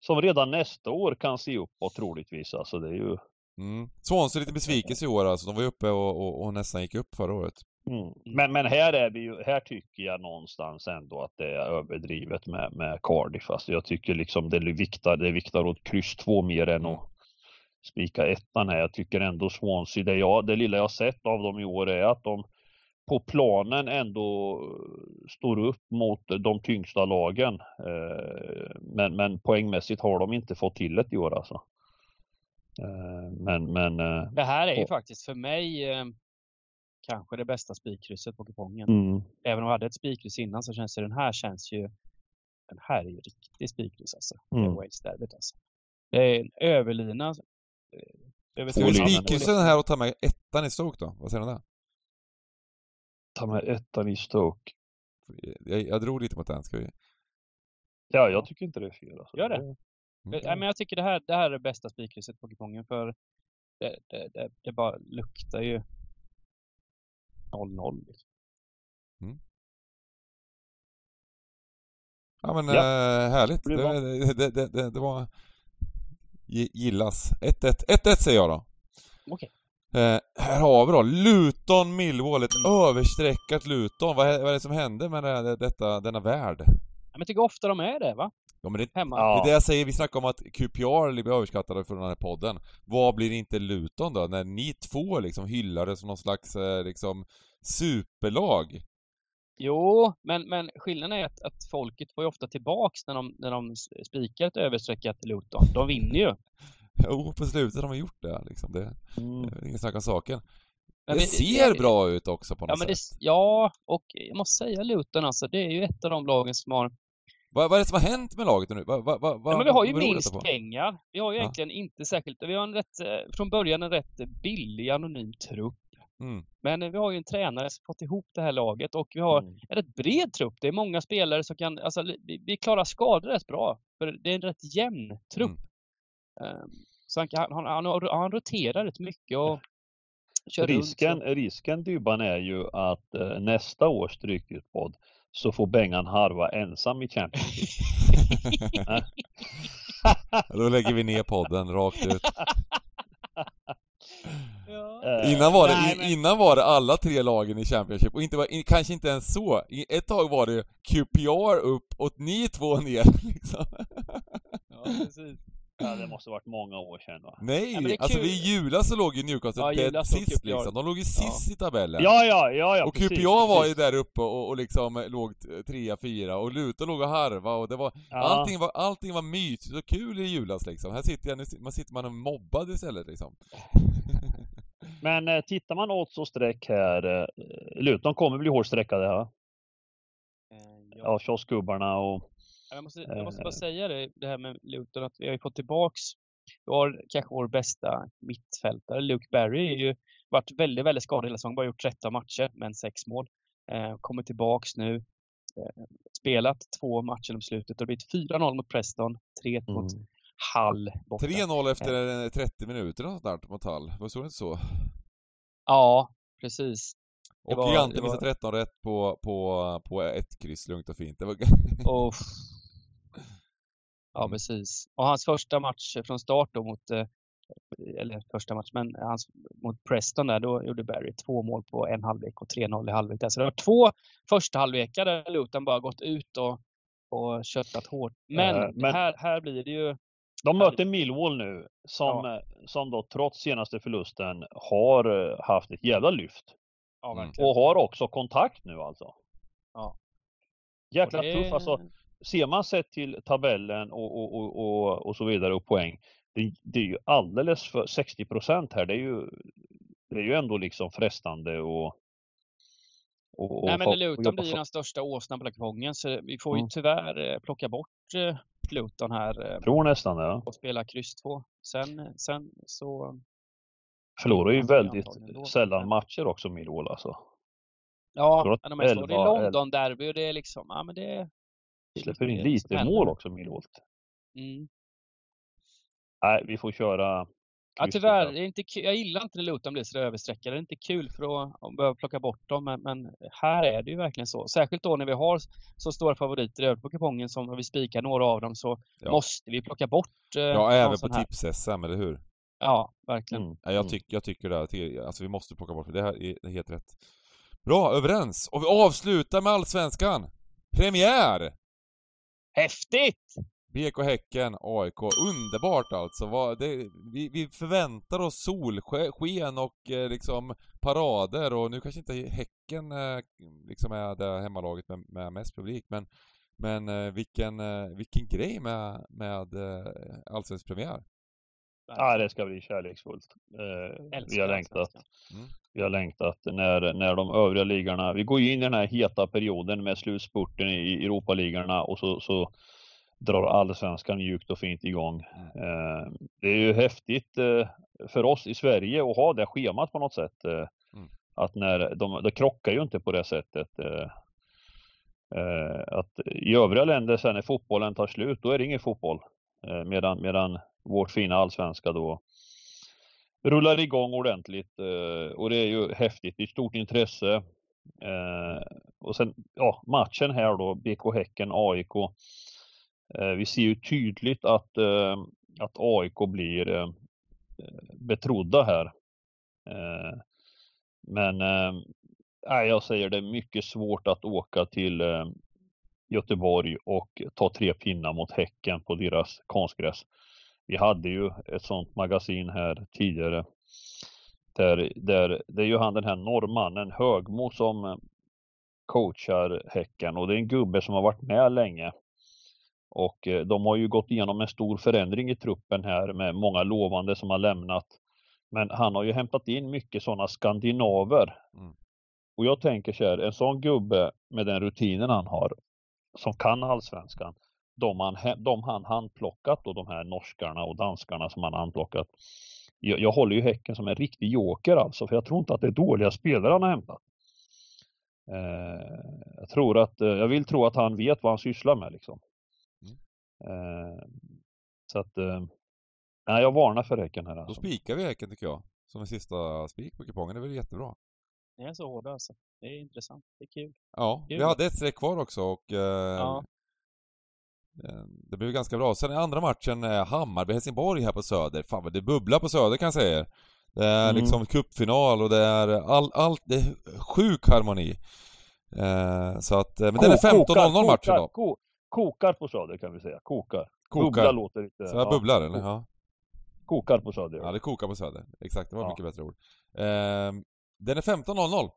som redan nästa år kan se uppåt troligtvis. Alltså det är ju... Mm. Swansea är lite besvikelse i år alltså. De var ju uppe och, och, och nästan gick upp förra året. Mm. Men, men här är vi ju, här tycker jag någonstans ändå att det är överdrivet med, med Cardiff. Alltså jag tycker liksom det viktar, det viktar åt kryss två mer än att spika ettan här. Jag tycker ändå Swansea, det, jag, det lilla jag sett av dem i år är att de på planen ändå står upp mot de tyngsta lagen. Eh, Men, men poängmässigt har de inte fått till det i år alltså. Eh, Men, men eh, Det här är ju Och- faktiskt för mig eh, kanske det bästa spikkrysset på kupongen. mm, Även om jag hade ett spikkryss innan så känns det den här känns ju den här är ju riktig spikkryss alltså. Mm. Wales derbyt alltså. Det är en överlina. Eh, vi linjer. spikryssa den här och ta med ettan i Stoke då? Vad säger du om det? ta med ettan i Stoke. Jag, jag drog lite mot den, ska vi... Ja, jag tycker inte det är fel. Alltså. Gör det? Mm. Nej, men jag tycker det här, det här är det bästa spikhuset på kupongen för det, det, det, det bara luktar ju 0-0. Liksom. Ja men Ja. eh, härligt. Det, det, det, det var... gi- Gillas. 1-1. 1-1 säger jag då. Okej. Eh, här har vi då Luton Millwall, ett Mm. överstreckat Luton. Vad är, vad är det som hände med det, detta, denna värld? Ja, Men jag tycker ofta de är det va? Ja men det, Hemma. Ja. det är det jag säger, vi snackar om att QPR blir överskattade för den här podden. Vad blir inte Luton då? När ni två liksom hyllar det som någon slags eh, liksom superlag. Jo, men, men skillnaden är att, att folket får ju ofta tillbaks när de, när de spikar ett överstreckat Luton. De vinner ju. Jo, på slutet har de gjort det liksom. Det, Mm. det är ingen snack om saken. Men det ser det- bra ut också på Ja, något det, sätt. ja, och jag måste säga Luton alltså, det är ju ett av de lagen som har... Vad, vad är det som har hänt med laget nu? Vad, vad, vad, Ja, men vi har ju minst pengar. Vi har ju Ja. egentligen inte särskilt... Vi har en rätt, eh, från början en rätt billig, anonym trupp. Mm. Men vi har ju en tränare som fått ihop det här laget och vi har Mm. en rätt bred trupp. Det är många spelare som kan... Alltså, vi, vi klarar skador rätt bra. För det är en rätt jämn trupp. Mm. Ehm, Så han, han, han, han roterar rätt mycket och kör Risken, runt. risken Dybban är ju att eh, nästa års Stryktipspodd så får Bengan harva ensam i Champions League. Då lägger vi ner podden rakt ut. Ja. Eh, Innan var, det, Nej, men- innan var det alla tre lagen i Championship och inte, var- kanske inte ens så. Ett tag var det QPR upp och ni två ner liksom. Ja, precis. Ja, det måste varit många år sedan va? Nej, Ja, alltså vid julas så låg ju Newcastle Ja, dead sist liksom. De låg ju sist i tabellen. Ja, ja, ja, ja och precis, var ju där uppe och, och liksom eh, låg trea, fyra och Luton låg och harva och det var Ja. allting, var, allting var mysigt och kul i julas liksom. Här sitter jag, nu man sitter man och mobbad istället liksom. Men eh, tittar man odds och streck här, eh, Luton kommer bli hårt streckade här. Eh, ja. Av kioskgubbarna och Jag måste, jag måste bara Eh. säga det, det här med Luton, att vi har ju fått tillbaks, vi har kanske vår bästa mittfältare, Luke Barry, är ju varit väldigt, väldigt skadad hela säsongen, bara gjort 13 matcher, men sex mål. Eh, kommer tillbaks nu, eh, spelat två matcher om slutet och det har blivit 4-0 mot Preston, 3-1 mot Hull borta. 3-0 efter eh, 30 minuter och sånt där mot Hall. Var så inte så? Ja, precis. Det Och var- Gigante det var- missade 13 rätt på, på, på ett kryss, lugnt och fint. Det var... Och... Ja, Mm. precis. Och hans första match från start då mot, eh, eller första match, men hans, mot Preston där, då gjorde Barry två mål på en halvlek och 3-0 i halvlek. Så det var två första halvlekar där Luton bara gått ut och, och köttat hårt. Men, Eh, men- Här, här blir det ju... De möter Millwall nu som, eh, som då trots senaste förlusten har eh, haft ett jävla lyft. Ja, Mm. Och har också kontakt nu alltså. Ja. Jäkla det- tuff alltså. Ser man sett till tabellen och, och, och, och, och så vidare och poäng. Det, det är ju alldeles för 60% här. Det är ju, det är ju ändå liksom frestande och... och, Nej, men Luton blir ju den största åsnan på kupongen, så vi får ju Mm. tyvärr eh, plocka bort eh, Luton här eh, tror nästan det. Ja. och spela kryss 2. Sen, sen så... Förlorar ju väldigt sällan matcher också Millwall alltså. Ja, men de här slår i 11, London-derby och det är liksom, ja men det... Släpper in är lite mål också Millwall. Mm. Nej, vi får köra Ja, tyvärr. där. Det är inte kul. Jag gillar inte när Luton blir så överstreckade. Det är inte kul för att, behöva plocka bort dem, men, men här är det ju verkligen så. Särskilt då när vi har så stora favoriter över på kupongen som om vi spikar några av dem så Ja. måste vi plocka bort eh, Ja, även på tips-SM, eller hur? Ja, verkligen. Mm. Ja, jag, mm. tyck, jag tycker det. Här, alltså vi måste plocka bort det. Det här är helt rätt. Bra, överens! Och vi avslutar med Allsvenskan! Premiär! Häftigt! BK Häcken, AIK. Underbart alltså. Vad, det, vi, vi förväntar oss solsken och eh, liksom parader och nu kanske inte Häcken eh, liksom är det hemmalaget med, med mest publik men men eh, vilken, eh, vilken grej med, med eh, allsvensk premiär. Ja, det ska bli kärleksfullt. Eh, vi har längtat. Mm. Vi har längtat när, när de övriga ligorna, vi går ju in i den här heta perioden med slutspurten i Europaligorna och så, så drar allsvenskan mjukt och fint igång. Eh, det är ju häftigt eh, för oss i Sverige att ha det schemat på något sätt. Eh, Mm. att när de, de krockar ju inte på det sättet. Att i övriga länder sen när fotbollen tar slut, då är det ingen fotboll. Medan, medan vårt fina allsvenska då rullar igång ordentligt och det är ju häftigt. Det är stort intresse. Och sen ja, matchen här då, BK Häcken, AIK. Eh, vi ser ju tydligt att, eh, att AIK blir eh, betrodda här. Eh, men äh, jag säger det är mycket svårt att åka till eh, Göteborg och ta tre pinnar mot Häcken på deras konstgräs. Vi hade ju ett sånt magasin här tidigare. Där, där, det är ju han den här norrmannen Högmo som eh, coachar Häcken och det är en gubbe som har varit med länge. Och de har ju gått igenom en stor förändring i truppen här med många lovande som har lämnat. Men han har ju hämtat in mycket sådana skandinaver. Mm. Och jag tänker så här, en sån gubbe med den rutinen han har, som kan allsvenskan, de han, de han handplockat och de här norskarna och danskarna som han handplockat. Jag, jag håller ju Häcken som en riktig joker alltså, för jag tror inte att det är dåliga spelare han har hämtat. Eh, jag tror att, eh, jag vill tro att han vet vad han sysslar med liksom. Eh, så att, eh, Nej, jag varnar för Häcken här alltså. Då spikar vi Häcken tycker jag. Som en sista spik på kupongen. Det är väl jättebra. Ni är så hårda alltså. Det är intressant. Det är kul. Ja, kul. vi hade ett streck kvar också och eh, ja. Det blev ganska bra. Sen i andra matchen, Hammarby-Helsingborg här på Söder. Fan vad det bubblar på Söder kan jag säga Det är mm. liksom cupfinal och det är all, allt, det är sjuk harmoni. Eh, så att, men den är 15.00 matchen då. Ko, kokar på Söder kan vi säga. Kokar. Kokar. Bubbla låter lite... Så jag ja. bubblar eller? Ja. Kokar på Söder. Ja, det kokar på Söder. Exakt, det var ja. mycket bättre ord. Eh, den är 15.00.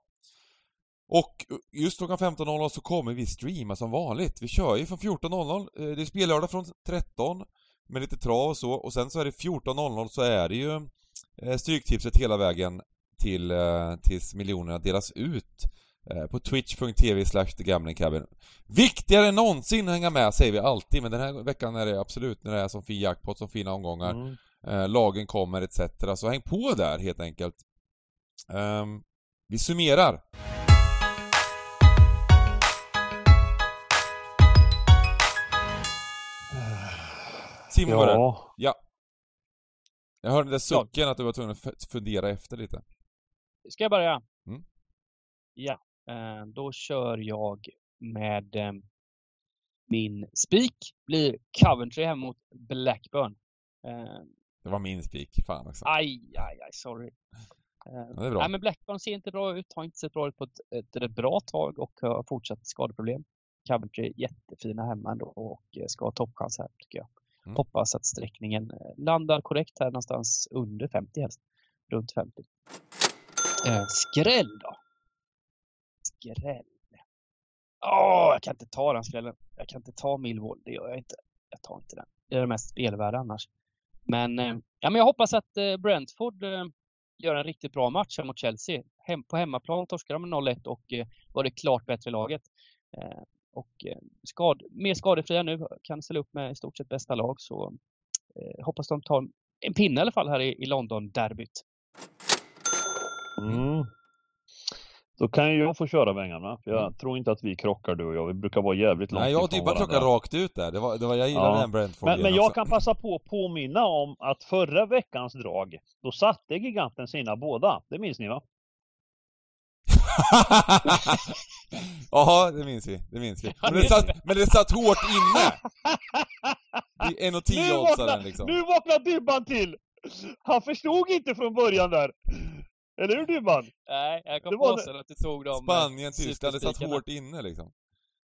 Och just klockan 15.00 så kommer vi streama som vanligt. Vi kör ju från 14.00. Eh, det är spellördag från 13 med lite trav och så. Och sen så är det 14.00 så är det ju eh, Stryktipset hela vägen till, eh, tills miljonerna delas ut på twitch.tv slash thegamblingcabin. Viktigare än någonsin att hänga med säger vi alltid, men den här veckan är det absolut när det är som fin jackpot, som fina omgångar. Mm eh, lagen kommer etc. Så häng på där helt enkelt. Um, vi summerar. Simon ja. börjar. Ja. Jag hörde den där sucken att du var tvungen att fundera efter lite. Ska jag börja? Mm. Ja, eh, då kör jag med eh, min spik blir Coventry hem mot Blackburn. Eh, det var min spik. Fan också. Aj, aj, aj, sorry. Ja, det är bra. Nej, men Blackburn ser inte bra ut, har inte sett bra ut på ett, ett, bra tag och har fortsatt skadeproblem. Coventry jättefina hemma ändå och ska ha toppchans här tycker jag. Mm. Hoppas att sträckningen eh, landar korrekt här någonstans under 50 helst. Runt 50. Eh, skräll då? Skräll. Åh, oh, jag kan inte ta den skrällen. Jag kan inte ta Millwall, det gör jag inte. Jag tar inte den. Det är det mest spelvärda annars. Men, eh, ja, men jag hoppas att eh, Brentford eh, gör en riktigt bra match här mot Chelsea. Hem, på hemmaplan torskar de med 0-1 och eh, var det klart bättre laget. Eh, och eh, skad, mer skadefria nu, kan ställa upp med i stort sett bästa lag. Så eh, hoppas de tar en pinne i alla fall här i, i London-derbyt. Mm. Då kan ju jag få köra Vängarna, för jag mm. tror inte att vi krockar du och jag. Vi brukar vara jävligt långt Nej, jag och Dybban krockar rakt ut där. Det var, det var, jag gillade ja. den Brentford Men, men jag kan passa på att påminna om att förra veckans drag, då satte giganten sina båda. Det minns ni va? Jaha, det minns vi. Det minns vi. Men det satt, men det satt hårt inne! Det är 1,10 oddsaren liksom. Nu vaknar Dybban till! Han förstod inte från början där. Eller hur Dybban? Nej, jag kom på sen att du tog dem Spanien, Tyskland, det satt hårt inne liksom.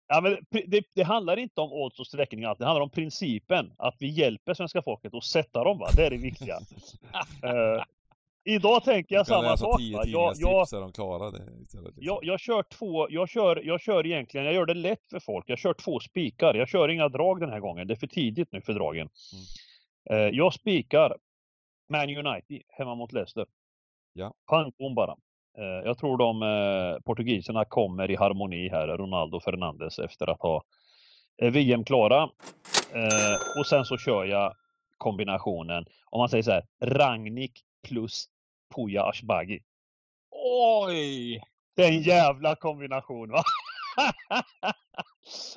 Ja, men det, det, handlar inte om odds och sträckning det handlar om principen. Att vi hjälper svenska folket att sätta dem, va? Det är det viktiga. uh, idag tänker jag, samma sak. Va? Jag, jag, de klarade istället, liksom. jag, jag kör två, jag kör, jag kör egentligen, jag gör det lätt för folk. Jag kör två spikar. Jag kör inga drag den här gången. Det är för tidigt nu för dragen. Mm. Uh, jag spikar Man United hemma mot Leicester. Ja. Bara. Eh, jag tror de eh, portugiserna kommer i harmoni här, Ronaldo Fernandes, efter att ha eh, VM-klara. Och sen så kör jag kombinationen, om man säger så här, Ragnik plus Puja Ashbagi. Oj! Den jävla kombination va!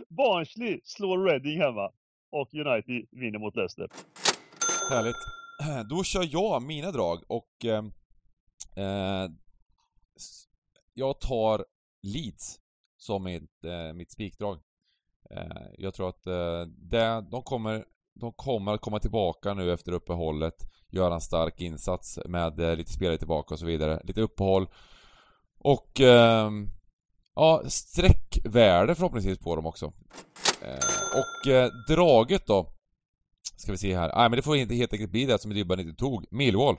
Barnsley slår Reading hemma och United vinner mot Leicester. Härligt. Då kör jag mina drag och eh, jag tar Leeds som mitt, eh, mitt spikdrag. Eh, jag tror att eh, det, de, kommer, de kommer att komma tillbaka nu efter uppehållet, göra en stark insats med eh, lite spelare tillbaka och så vidare. Lite uppehåll. Och ehm, ja, sträckvärde förhoppningsvis på dem också. Eh, och eh, draget då Ska vi se här. Nej men det får inte helt enkelt bli det som Dybban inte tog. Millwall.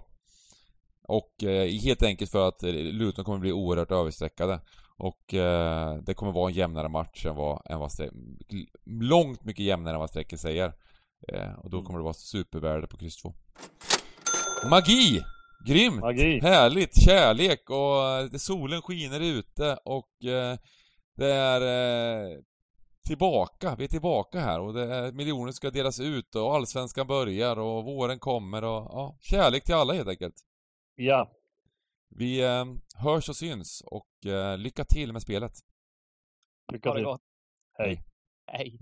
Och eh, helt enkelt för att eh, Luton kommer bli oerhört överstreckade. Och eh, det kommer vara en jämnare match än vad, än vad stre- Långt mycket jämnare än vad strecket säger. Eh, och då Mm. kommer det vara supervärde på kryss 2. Magi! Grymt! Magi! Härligt! Kärlek och eh, det- solen skiner ute och eh, det är eh, tillbaka, vi är tillbaka här och det är, miljoner ska delas ut och allsvenskan börjar och våren kommer och ja, kärlek till alla helt enkelt. Ja, Vi eh, hörs och syns och eh, lycka till med spelet. lycka till. Hej. Hej.